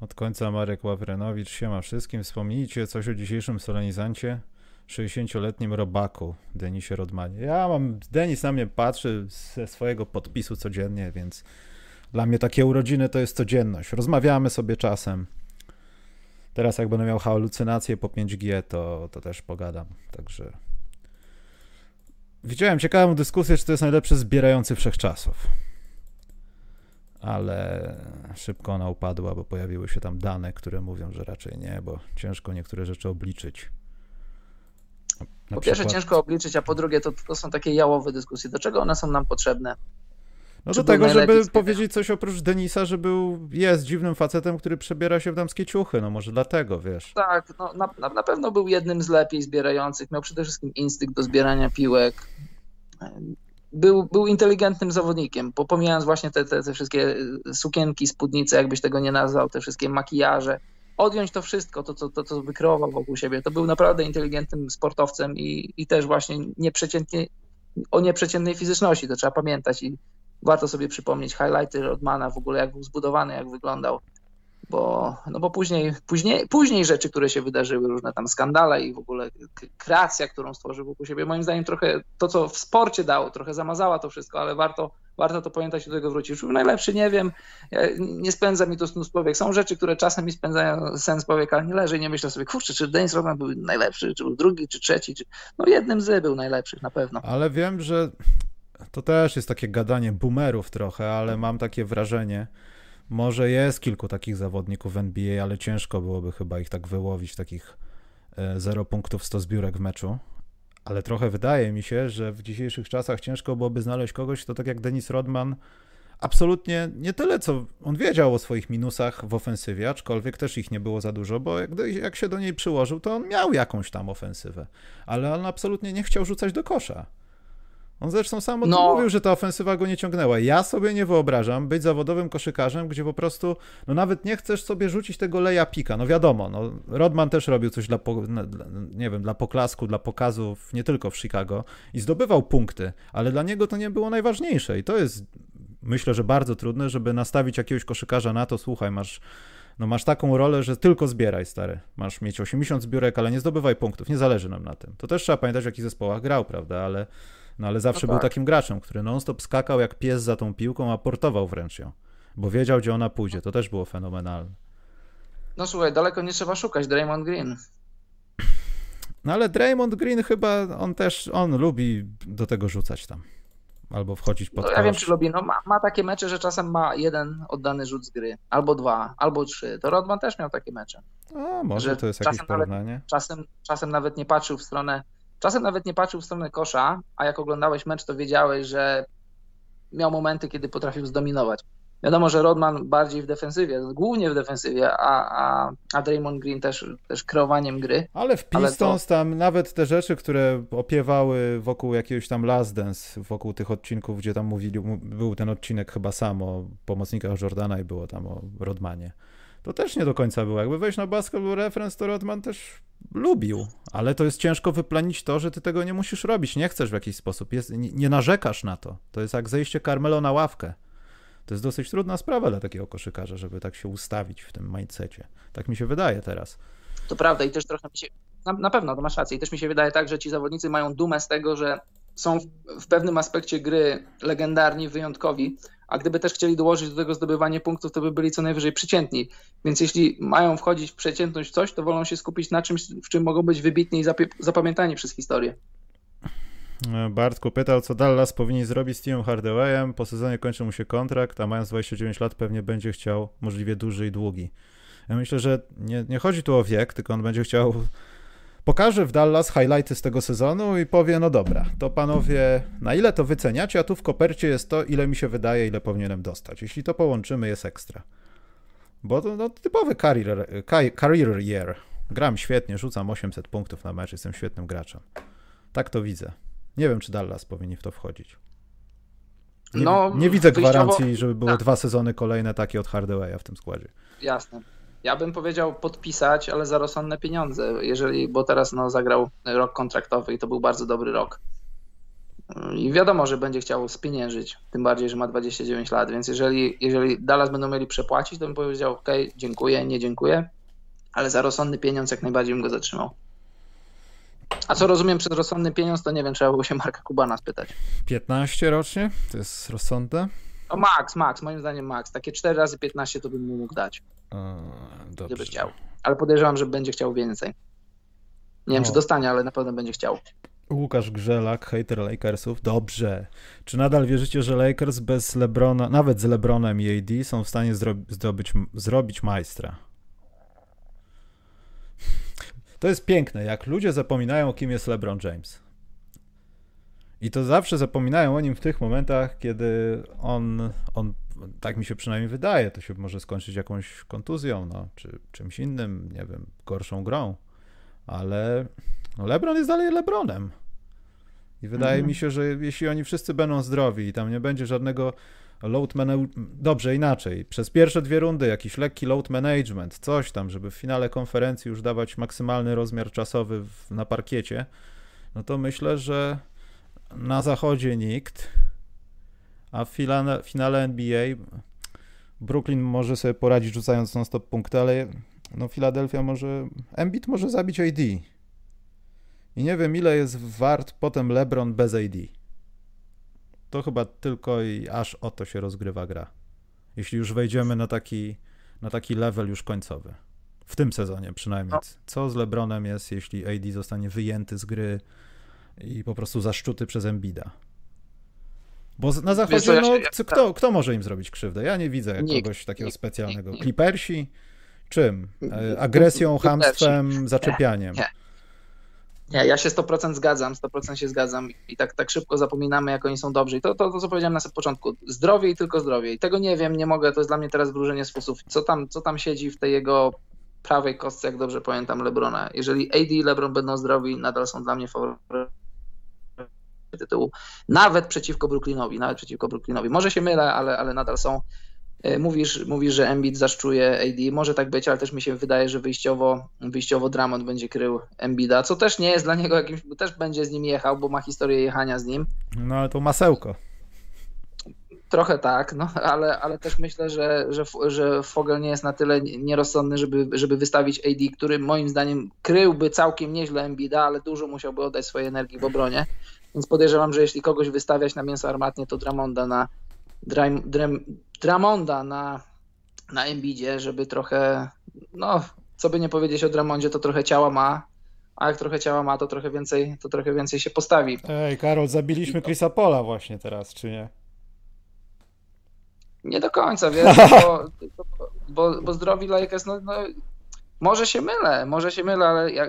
od końca Marek Ławrenowicz, siema wszystkim, wspomnijcie coś o dzisiejszym solenizancie, 60-letnim robaku, Denisie Rodmanie. Ja mam, Denis na mnie patrzy ze swojego podpisu codziennie, więc dla mnie takie urodziny to jest codzienność. Rozmawiamy sobie czasem. Teraz jak będę miał halucynację po 5G, to, to też pogadam, także Widziałem ciekawą dyskusję, czy to jest najlepszy zbierający wszechczasów. Ale szybko ona upadła, bo pojawiły się tam dane, które mówią, że raczej nie, bo ciężko niektóre rzeczy obliczyć. Na po przykład... pierwsze ciężko obliczyć, a po drugie to, to są takie jałowe dyskusje. Do czego one są nam potrzebne? No do tego, żeby powiedzieć coś oprócz Denisa, że był, jest dziwnym facetem, który przebiera się w damskie ciuchy, no może dlatego, wiesz. Tak, no, na, na, na pewno był jednym z lepiej zbierających, miał przede wszystkim instynkt do zbierania piłek, był, był inteligentnym zawodnikiem, bo pomijając właśnie te, te, te wszystkie sukienki, spódnice, jakbyś tego nie nazwał, te wszystkie makijaże, odjąć to wszystko, to co to, to wykreował wokół siebie, to był naprawdę inteligentnym sportowcem i, i też właśnie nieprzeciętnie, o nieprzeciętnej fizyczności, to trzeba pamiętać. I warto sobie przypomnieć highlighty Rodmana w ogóle, jak był zbudowany, jak wyglądał bo, no bo później, później, później rzeczy, które się wydarzyły, różne tam skandale i w ogóle kreacja, którą stworzył wokół siebie, moim zdaniem trochę to, co w sporcie dało, trochę zamazała to wszystko, ale warto, warto to pamiętać i do tego wrócić. Już najlepszy nie wiem, nie spędza mi to snus powiek. Są rzeczy, które czasem mi spędzają sens powiek, ale nie leży i nie myślę sobie, kurczę, czy Dennis Rodman był najlepszy, czy był drugi, czy trzeci, czy... no jednym z był najlepszych na pewno. Ale wiem, że to też jest takie gadanie boomerów trochę, ale mam takie wrażenie, może jest kilku takich zawodników w NBA, ale ciężko byłoby chyba ich tak wyłowić, takich 0 e, punktów 100 zbiórek w meczu. Ale trochę wydaje mi się, że w dzisiejszych czasach ciężko byłoby znaleźć kogoś, kto tak jak Dennis Rodman absolutnie nie tyle, co on wiedział o swoich minusach w ofensywie, aczkolwiek też ich nie było za dużo, bo jak, jak się do niej przyłożył, to on miał jakąś tam ofensywę, ale on absolutnie nie chciał rzucać do kosza. On zresztą sam o no. mówił, że ta ofensywa go nie ciągnęła. Ja sobie nie wyobrażam być zawodowym koszykarzem, gdzie po prostu, no nawet nie chcesz sobie rzucić tego leja pika. No wiadomo, no Rodman też robił coś dla, nie wiem, dla poklasku, dla pokazów, nie tylko w Chicago i zdobywał punkty, ale dla niego to nie było najważniejsze i to jest, myślę, że bardzo trudne, żeby nastawić jakiegoś koszykarza na to, słuchaj, masz no masz taką rolę, że tylko zbieraj, stary. Masz mieć 80 zbiórek, ale nie zdobywaj punktów, nie zależy nam na tym. To też trzeba pamiętać, w jakich zespołach grał, prawda, ale no ale zawsze no tak. był takim graczem, który non-stop skakał jak pies za tą piłką, a portował wręcz ją, bo wiedział, gdzie ona pójdzie. To też było fenomenalne. No słuchaj, daleko nie trzeba szukać, Draymond Green. No ale Draymond Green chyba, on też, on lubi do tego rzucać tam. Albo wchodzić pod no, Ja wiem, czy lubi. No, ma, ma, takie mecze, że czasem ma jeden oddany rzut z gry, albo dwa, albo trzy. To Rodman też miał takie mecze. A, może to jest jakieś porównanie. Nawet, czasem, czasem nawet nie patrzył w stronę Czasem nawet nie patrzył w stronę kosza, a jak oglądałeś mecz, to wiedziałeś, że miał momenty, kiedy potrafił zdominować. Wiadomo, że Rodman bardziej w defensywie, głównie w defensywie, a, a, a Draymond Green też, też kreowaniem gry. Ale w Pistons to... tam nawet te rzeczy, które opiewały wokół jakiegoś tam last dance, wokół tych odcinków, gdzie tam mówili, był ten odcinek chyba sam o pomocnikach Jordana i było tam o Rodmanie to też nie do końca było. Jakby wejść na Basketball Reference, to Rodman też lubił, ale to jest ciężko wyplanić to, że ty tego nie musisz robić, nie chcesz w jakiś sposób, jest, nie, nie narzekasz na to. To jest jak zejście Carmelo na ławkę. To jest dosyć trudna sprawa dla takiego koszykarza, żeby tak się ustawić w tym mindsetie. Tak mi się wydaje teraz. To prawda i też trochę mi się, na, na pewno, to masz rację i też mi się wydaje tak, że ci zawodnicy mają dumę z tego, że są w, w pewnym aspekcie gry legendarni, wyjątkowi, a gdyby też chcieli dołożyć do tego zdobywanie punktów, to by byli co najwyżej przeciętni. Więc jeśli mają wchodzić w przeciętność coś, to wolą się skupić na czymś, w czym mogą być wybitni i zapamiętani przez historię. E, Bartku pytał, co Dallas powinien zrobić z Timem Hardawayem. Po sezonie kończy mu się kontrakt, a mając 29 lat pewnie będzie chciał możliwie duży i długi. Ja myślę, że nie, nie chodzi tu o wiek, tylko on będzie chciał pokaże w Dallas highlighty z tego sezonu i powie, no dobra, to panowie, na ile to wyceniacie, a tu w kopercie jest to, ile mi się wydaje, ile powinienem dostać. Jeśli to połączymy, jest ekstra. Bo to no, typowy career, career year. Gram świetnie, rzucam 800 punktów na mecz, jestem świetnym graczem. Tak to widzę. Nie wiem, czy Dallas powinni w to wchodzić. Nie, no, nie widzę gwarancji, żeby były tak. dwa sezony kolejne takie od Hardawaya w tym składzie. Jasne. Ja bym powiedział podpisać, ale za rozsądne pieniądze, jeżeli, bo teraz no, zagrał rok kontraktowy i to był bardzo dobry rok. I wiadomo, że będzie chciał spieniężyć, tym bardziej, że ma 29 lat, więc jeżeli, jeżeli Dallas będą mieli przepłacić, to bym powiedział, ok, dziękuję, nie dziękuję, ale za rozsądny pieniądz jak najbardziej bym go zatrzymał. A co rozumiem przez rozsądny pieniądz, to nie wiem, trzeba było się Marka Kubana spytać. 15 rocznie? To jest rozsądne? No max, max, moim zdaniem max. Takie 4 razy 15 to bym mu mógł dać. Dobrze. Gdyby chciał. Ale podejrzewam, że będzie chciał więcej. Nie wiem, o. czy dostanie, ale na pewno będzie chciał. Łukasz Grzelak, hater Lakersów. Dobrze. Czy nadal wierzycie, że Lakers bez LeBrona, nawet z LeBronem i AD są w stanie zro zrobić, zrobić majstra? To jest piękne, jak ludzie zapominają, kim jest LeBron James. I to zawsze zapominają o nim w tych momentach, kiedy on, on tak mi się przynajmniej wydaje, to się może skończyć jakąś kontuzją, no, czy czymś innym, nie wiem, gorszą grą. Ale no LeBron jest dalej LeBronem. I wydaje mhm. mi się, że jeśli oni wszyscy będą zdrowi i tam nie będzie żadnego load management, dobrze inaczej, przez pierwsze dwie rundy jakiś lekki load management, coś tam, żeby w finale konferencji już dawać maksymalny rozmiar czasowy w, na parkiecie, no to myślę, że na zachodzie nikt, a w finale, NBA Brooklyn może sobie poradzić rzucając non-stop punkty, ale no Philadelphia może, Embiid może zabić AD. I nie wiem ile jest wart potem LeBron bez AD. To chyba tylko i aż o to się rozgrywa gra. Jeśli już wejdziemy na taki, na taki level już końcowy. W tym sezonie przynajmniej. Co z LeBronem jest, jeśli AD zostanie wyjęty z gry i po prostu zaszczuty przez Embida? Bo na zachodzie, no, kto, kto może im zrobić krzywdę? Ja nie widzę kogoś takiego nikt, specjalnego. Nikt, Clippersi? Czym? E, agresją, hamstwem, zaczepianiem? Nie, nie. ja się 100% zgadzam, 100% się zgadzam i tak, tak szybko zapominamy, jak oni są dobrzy. I to, to, to co powiedziałem na samym początku. Zdrowie i tylko zdrowie. I tego nie wiem, nie mogę, to jest dla mnie teraz wróżenie z fusów. Co tam, co tam siedzi w tej jego prawej kostce, jak dobrze pamiętam, Lebrona. Jeżeli AD i Lebron będą zdrowi, nadal są dla mnie faworytami tytułu, nawet przeciwko Brooklynowi, nawet przeciwko Brooklynowi. Może się mylę, ale, ale nadal są. E, mówisz, mówisz, że Embiid zaszczuje AD, może tak być, ale też mi się wydaje, że wyjściowo, wyjściowo Dramond będzie krył Embida, co też nie jest dla niego jakimś, też będzie z nim jechał, bo ma historię jechania z nim. No ale to masełko. Trochę tak, no, ale, ale też myślę, że, że, że Fogel nie jest na tyle nierozsądny, żeby, żeby wystawić AD, który moim zdaniem kryłby całkiem nieźle Embida, ale dużo musiałby oddać swojej energii w obronie. Więc podejrzewam, że jeśli kogoś wystawiać na mięso armatnie, to Dramonda na Dram, Dram, Dramonda na, na Embidzie, żeby trochę, no, co by nie powiedzieć o Dramondzie, to trochę ciała ma, a jak trochę ciała ma, to trochę więcej, to trochę więcej się postawi. Ej, Karol, zabiliśmy Chrisa Pola właśnie teraz, czy nie? Nie do końca, wiesz, bo, bo, bo zdrowi Lakers, no, no może się mylę, może się mylę, ale ja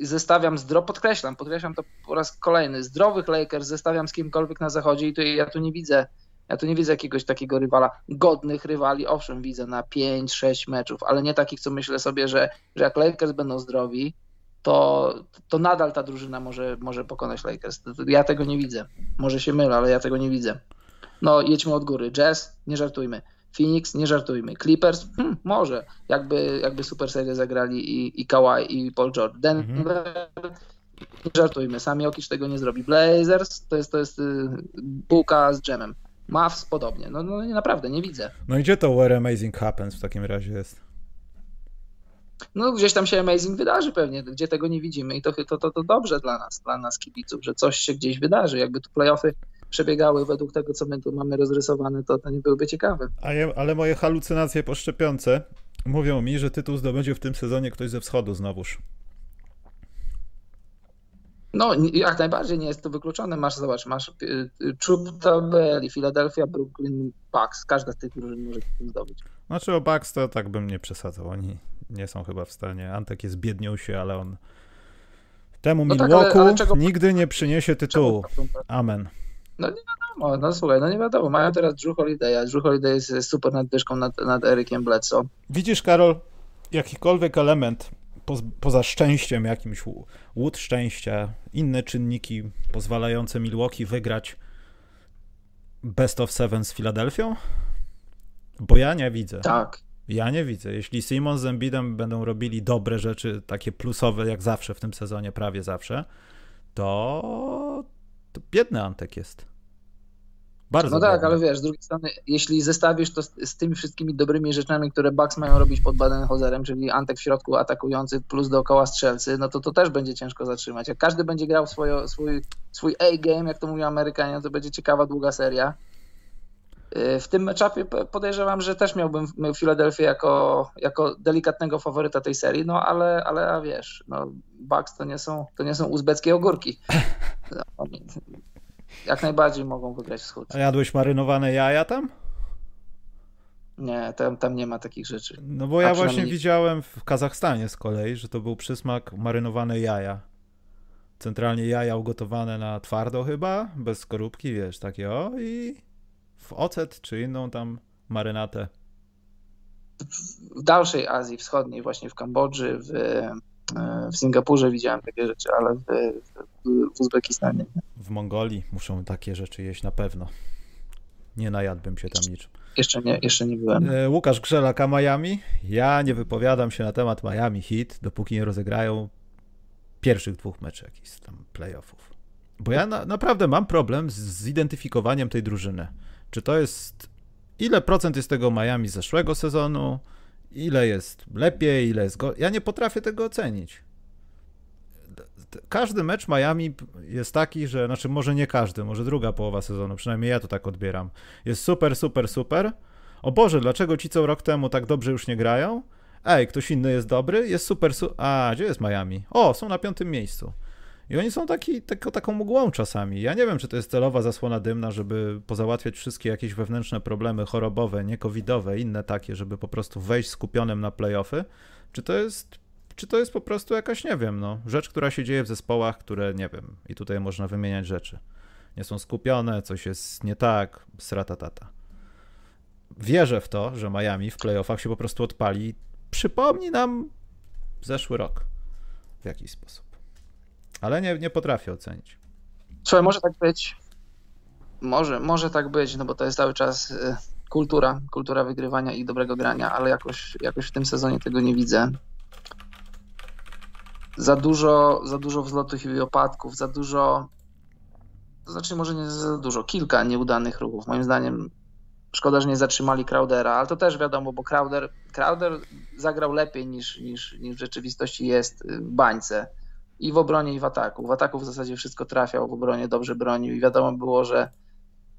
zestawiam zdro, podkreślam, podkreślam to po raz kolejny, zdrowych Lakers zestawiam z kimkolwiek na zachodzie i tu, ja tu nie widzę, ja tu nie widzę jakiegoś takiego rywala, godnych rywali, owszem widzę na 5-6 meczów, ale nie takich, co myślę sobie, że, że jak Lakers będą zdrowi, to, to nadal ta drużyna może, może pokonać Lakers. Ja tego nie widzę. Może się mylę, ale ja tego nie widzę. No jedźmy od góry. Jazz, nie żartujmy. Phoenix, nie żartujmy. Clippers, hmm, może, jakby, jakby super serię zagrali i, i Kawhi i Paul George. Denver, mhm. nie żartujmy, sami Okisz tego nie zrobi. Blazers to jest, to jest y, bułka z dżemem. Mavs podobnie. No, no naprawdę, nie widzę. No i gdzie to Where Amazing Happens w takim razie jest? No gdzieś tam się amazing wydarzy pewnie, gdzie tego nie widzimy i to, to, to, to dobrze dla nas, dla nas kibiców, że coś się gdzieś wydarzy. Jakby tu playoffy przebiegały według tego, co my tu mamy rozrysowane, to, to nie byłyby ciekawe. Ale moje halucynacje poszczepiące mówią mi, że tytuł zdobędzie w tym sezonie ktoś ze wschodu znowuż. No, jak najbardziej nie jest to wykluczone. Masz, zobacz, masz Chubb, i Philadelphia, Brooklyn, Bucks. Każda z tych drużyn może to zdobyć. Znaczy o Bucks to tak bym nie przesadzał. Oni nie są chyba w stanie. Antek jest biednił się, ale on temu no Milwaukee tak, ale, ale czego... nigdy nie przyniesie tytułu. Amen. No nie wiadomo, no słuchaj, no nie wiadomo. Mają teraz Drew Holiday'a. Drew Holiday jest super nadwyżką nad, nad Erykiem Bledsoe. Widzisz, Karol, jakikolwiek element po, poza szczęściem jakimś, łód szczęścia, inne czynniki pozwalające Milwaukee wygrać Best of Seven z Filadelfią? Bo ja nie widzę. Tak. Ja nie widzę. Jeśli Simon z Embiidem będą robili dobre rzeczy, takie plusowe jak zawsze w tym sezonie, prawie zawsze, to, to biedny Antek jest. Bardzo no tak, ale wiesz, z drugiej strony, jeśli zestawisz to z, z, tymi wszystkimi dobrymi rzeczami, które Bucks mają robić pod Badenhozerem, czyli Antek w środku atakujący plus dookoła strzelcy, no to to też będzie ciężko zatrzymać. Jak każdy będzie grał swoje, swój, swój A-game, jak to mówią Amerykanie, to będzie ciekawa, długa seria. Y, w tym meczapie podejrzewam, że też miałbym Filadelfię jako, jako delikatnego faworyta tej serii, no ale, ale a wiesz, no Bucks to nie są, to nie są uzbeckie ogórki. jak najbardziej mogą wygrać wschód. A jadłeś marynowane jaja tam? Nie, tam, tam nie ma takich rzeczy. No bo ja właśnie widziałem w Kazachstanie z kolei, że to był przysmak marynowane jaja. centralnie jaja ugotowane na twardo chyba, bez skorupki, wiesz, takie o i w ocet czy inną tam marynatę. W dalszej Azji Wschodniej, właśnie w Kambodży, w, w Singapurze widziałem takie rzeczy, ale w, w Uzbekistanie. W Mongolii muszą takie rzeczy jeść na pewno. Nie najadłbym się tam niczym. Jeszcze nie, jeszcze nie byłem. E, Łukasz Grzelaka Miami. Ja nie wypowiadam się na temat Miami Heat, dopóki nie rozegrają pierwszych dwóch meczów jakichś tam playoffów. Bo ja na, naprawdę mam problem z zidentyfikowaniem tej drużyny. Czy to jest. Ile procent jest tego Miami z zeszłego sezonu? Ile jest lepiej, ile jest go. Ja nie potrafię tego ocenić. Każdy mecz Miami jest taki, że. Znaczy, może nie każdy, może druga połowa sezonu, przynajmniej ja to tak odbieram. Jest super, super, super. O Boże, dlaczego ci co rok temu tak dobrze już nie grają? Ej, ktoś inny jest dobry, jest super. Su A, gdzie jest Miami? O, są na piątym miejscu. I oni są taki, tako, taką mgłą czasami. Ja nie wiem, czy to jest celowa zasłona dymna, żeby pozałatwiać wszystkie jakieś wewnętrzne problemy chorobowe, nie covidowe, inne takie, żeby po prostu wejść skupionym na playoffy, czy to jest, czy to jest po prostu jakaś, nie wiem, no, rzecz, która się dzieje w zespołach, które, nie wiem, i tutaj można wymieniać rzeczy. Nie są skupione, coś jest nie tak, sratatata. Wierzę w to, że Miami w playoffach się po prostu odpali przypomni nam zeszły rok w jakiś sposób. Ale nie, nie potrafię ocenić. Słuchaj, może tak być. Może, może tak być, no bo to jest cały czas y, kultura, kultura wygrywania i dobrego grania, ale jakoś, jakoś w tym sezonie tego nie widzę. Za dużo, za dużo wzlotów i opadków, za dużo, to znaczy może nie za dużo, kilka nieudanych ruchów. Moim zdaniem Szkoda, że nie zatrzymali Crowdera, ale to też wiadomo, bo Crowder, Crowder zagrał lepiej niż, niż, niż w rzeczywistości jest w bańce. I w obronie, i w ataku. W ataku w zasadzie wszystko trafiał, w obronie dobrze bronił i wiadomo było, że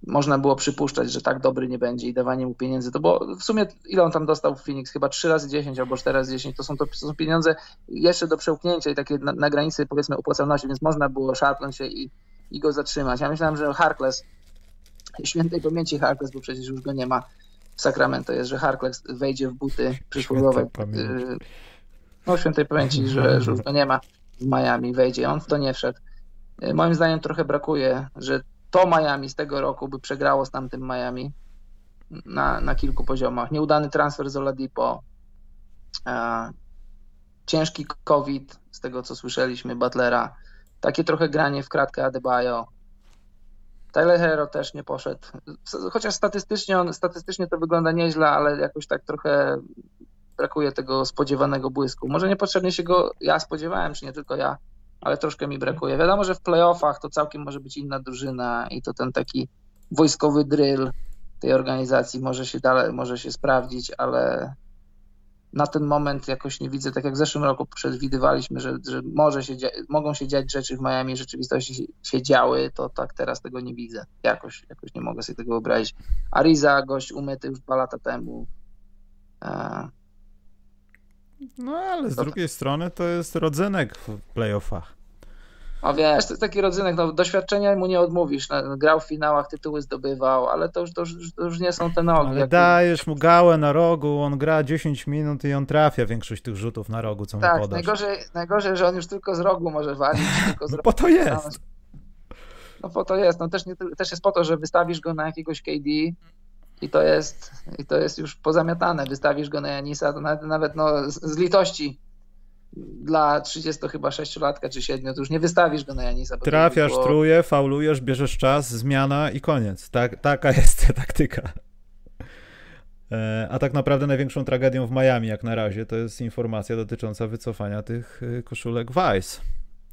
można było przypuszczać, że tak dobry nie będzie i dawanie mu pieniędzy. To bo w sumie ile on tam dostał w Phoenix? Chyba 3 razy 10 albo 4 razy 10. To są, to, to są pieniądze jeszcze do przełknięcia i takie na, na granicy powiedzmy opłacalności, więc można było szarpnąć się i, i go zatrzymać. Ja myślałem, że Harkless świętej pamięci Harkless, bo przecież już go nie ma w Sacramento, jest, że Harkless wejdzie w buty przysłowiowe. Y, no świętej pamięci, że, że już go nie ma w Miami, wejdzie. On w to nie wszedł. Y, moim zdaniem trochę brakuje, że to Miami z tego roku by przegrało z tamtym Miami na, na kilku poziomach. Nieudany transfer z Oladipo, e, ciężki COVID, z tego co słyszeliśmy, Butlera, takie trochę granie w kratkę Adebayo, Tyler Hero też nie poszedł. Chociaż statystycznie, on, statystycznie to wygląda nieźle, ale jakoś tak trochę brakuje tego spodziewanego błysku. Może niepotrzebnie się go ja spodziewałem, czy nie tylko ja, ale troszkę mi brakuje. Wiadomo, że w playoffach to całkiem może być inna drużyna i to ten taki wojskowy drill tej organizacji może się dalej, może się sprawdzić, ale na ten moment jakoś nie widzę, tak jak w zeszłym roku przewidywaliśmy, że, że może się mogą się dziać rzeczy w Miami, rzeczywistości się, się działy, to tak teraz tego nie widzę. Jakoś, jakoś nie mogę sobie tego wyobrazić. Ariza, gość umyty już dwa lata temu. E... No ale z to drugiej strony to jest rodzynek w playoffach. A wiesz, to jest taki rodzynek, no, doświadczenia mu nie odmówisz. No, grał w finałach, tytuły zdobywał, ale to już, to już, to już nie są te nogi. Ale dajesz mu gałę na rogu, on gra 10 minut i on trafia większość tych rzutów na rogu, co tak, mu podasz. Najgorzej, najgorzej, że on już tylko z rogu może walić. Tylko z no po to jest. No po to jest. No też, nie, też jest po to, że wystawisz go na jakiegoś KD i to jest, i to jest już pozamiatane. Wystawisz go na Janisa, to nawet, nawet no, z, z litości dla 30 chyba 6 latka czy 7, to już nie wystawisz go na Janisa. Trafiasz, było... truje, faulujesz, bierzesz czas, zmiana i koniec. Tak, taka jest taktyka. E, a tak naprawdę największą tragedią w Miami jak na razie to jest informacja dotycząca wycofania tych y, koszulek Vice.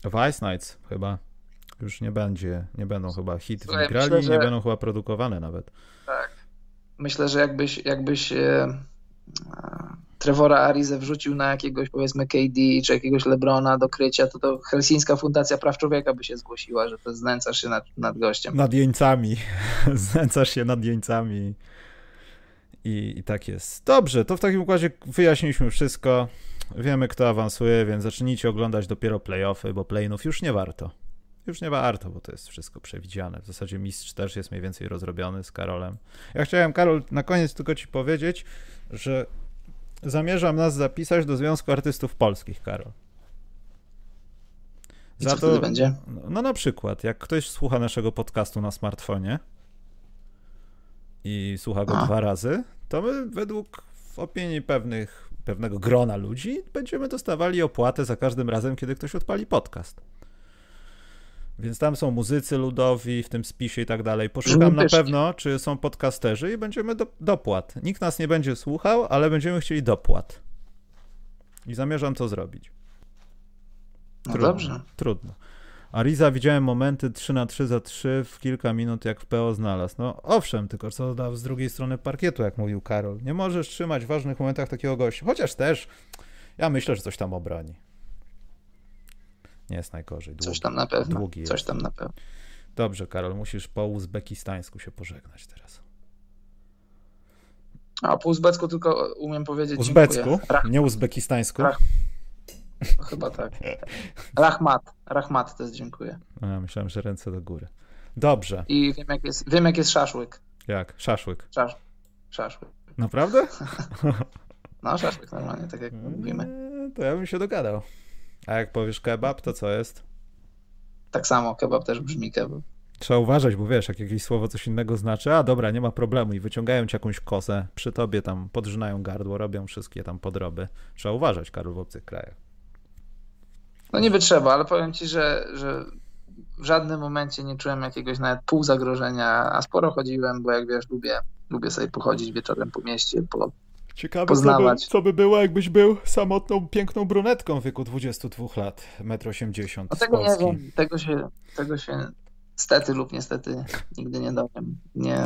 Vice Nights chyba już nie będzie, nie będą chyba hit Słuchaj, grali myślę, że... nie będą chyba produkowane nawet. Tak. Myślę, że jakbyś, jakbyś e, Trevora Arizę wrzucił na jakiegoś powiedzmy KD czy jakiegoś Lebrona do krycia, to to Helsińska Fundacja Praw Człowieka by się zgłosiła, że to znęcasz się nad, nad gościem. Nad jeńcami. znęcasz się nad jeńcami. I, I tak jest. Dobrze, to w takim układzie wyjaśniliśmy wszystko. Wiemy, kto awansuje, więc zacznijcie oglądać dopiero playoffy, bo playinów już nie warto. Już nie warto, bo to jest wszystko przewidziane. W zasadzie mistrz też jest mniej więcej rozrobiony z Karolem. Ja chciałem, Karol, na koniec tylko ci powiedzieć, że zamierzam nas zapisać do Związku Artystów Polskich, Karol. I Za co to, będzie? No na przykład, jak ktoś słucha naszego podcastu na smartfonie i słucha go A. dwa razy, to my według opinii pewnych, pewnego grona ludzi będziemy dostawali opłatę za każdym razem, kiedy ktoś odpali podcast. Więc tam są muzycy ludowi w tym spisie i tak dalej. Poszukam na pewno, czy są podcasterzy i będziemy do, dopłat. Nikt nas nie będzie słuchał, ale będziemy chcieli dopłat. I zamierzam to zrobić. No trudno, dobrze. Trudno. Ariza widziałem momenty 3 na 3 za 3 w kilka minut, jak w PO znalazł. No owszem, tylko co dał z drugiej strony parkietu, jak mówił Karol. Nie możesz trzymać w ważnych momentach takiego gościa. Chociaż też ja myślę, że coś tam obroni. Nie jest najgorzej. Długi, coś tam na pewno. Długi coś jest. tam na pewno. Dobrze, Karol, musisz po uzbekistańsku się pożegnać teraz. A po uzbecku tylko umiem powiedzieć Uzbecku? Nie uzbekistańsku? Rach... Chyba tak. Rachmat. Rachmat też dziękuję. A, myślałem, że ręce do góry. Dobrze. I wiem jak jest, wiem, jak jest szaszłyk. Jak? Szaszłyk? Szasz... Szaszłyk. Naprawdę? no, szaszłyk normalnie, tak jak mówimy. To ja bym się dogadał. A jak powiesz kebab, to co jest? Tak samo, kebab też brzmi kebab. Trzeba uważać, bo wiesz, jak jakieś słowo coś innego znaczy, a dobra, nie ma problemu i wyciągają ci jakąś kosę, przy tobie tam podrzynają gardło, robią wszystkie tam podroby. Trzeba uważać, Karol, w obcych krajach. No niby trzeba, ale powiem ci, że, że w żadnym momencie nie czułem jakiegoś nawet pół zagrożenia, a sporo chodziłem, bo jak wiesz, lubię, lubię sobie pochodzić wieczorem po mieście, po, Ciekawe, poznawać. Co by, co by było, jakbyś był samotną, piękną brunetką w wieku 22 lat, 1,80 m. No tego nie wiem, tego się, tego się stety lub niestety nigdy nie dowiem. Nie,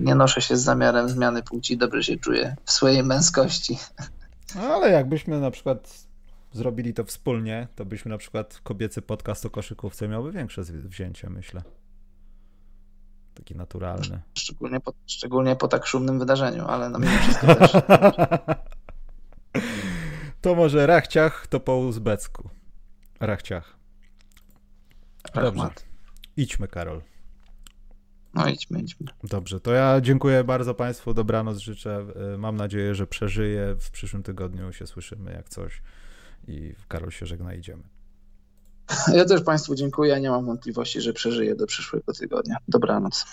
nie noszę się z zamiarem zmiany płci, dobrze się czuję w swojej męskości. No, ale jakbyśmy na przykład zrobili to wspólnie, to byśmy na przykład kobiecy podcast o koszykówce miałby większe wzięcie, myślę. Taki naturalny. Szczególnie po, szczególnie po tak szumnym wydarzeniu, ale na mimo wszystko też. to może rachciach, to po uzbecku. Rachciach. Dobrze. Idźmy, Karol. No idźmy, idźmy. Dobrze, to ja dziękuję bardzo Państwu, dobranoc życzę. Mam nadzieję, że przeżyję. W przyszłym tygodniu się słyszymy jak coś i Karol się żegna, idziemy. Ja też Państwu dziękuję. Nie mam wątpliwości, że przeżyję do przyszłego tygodnia. Dobranoc.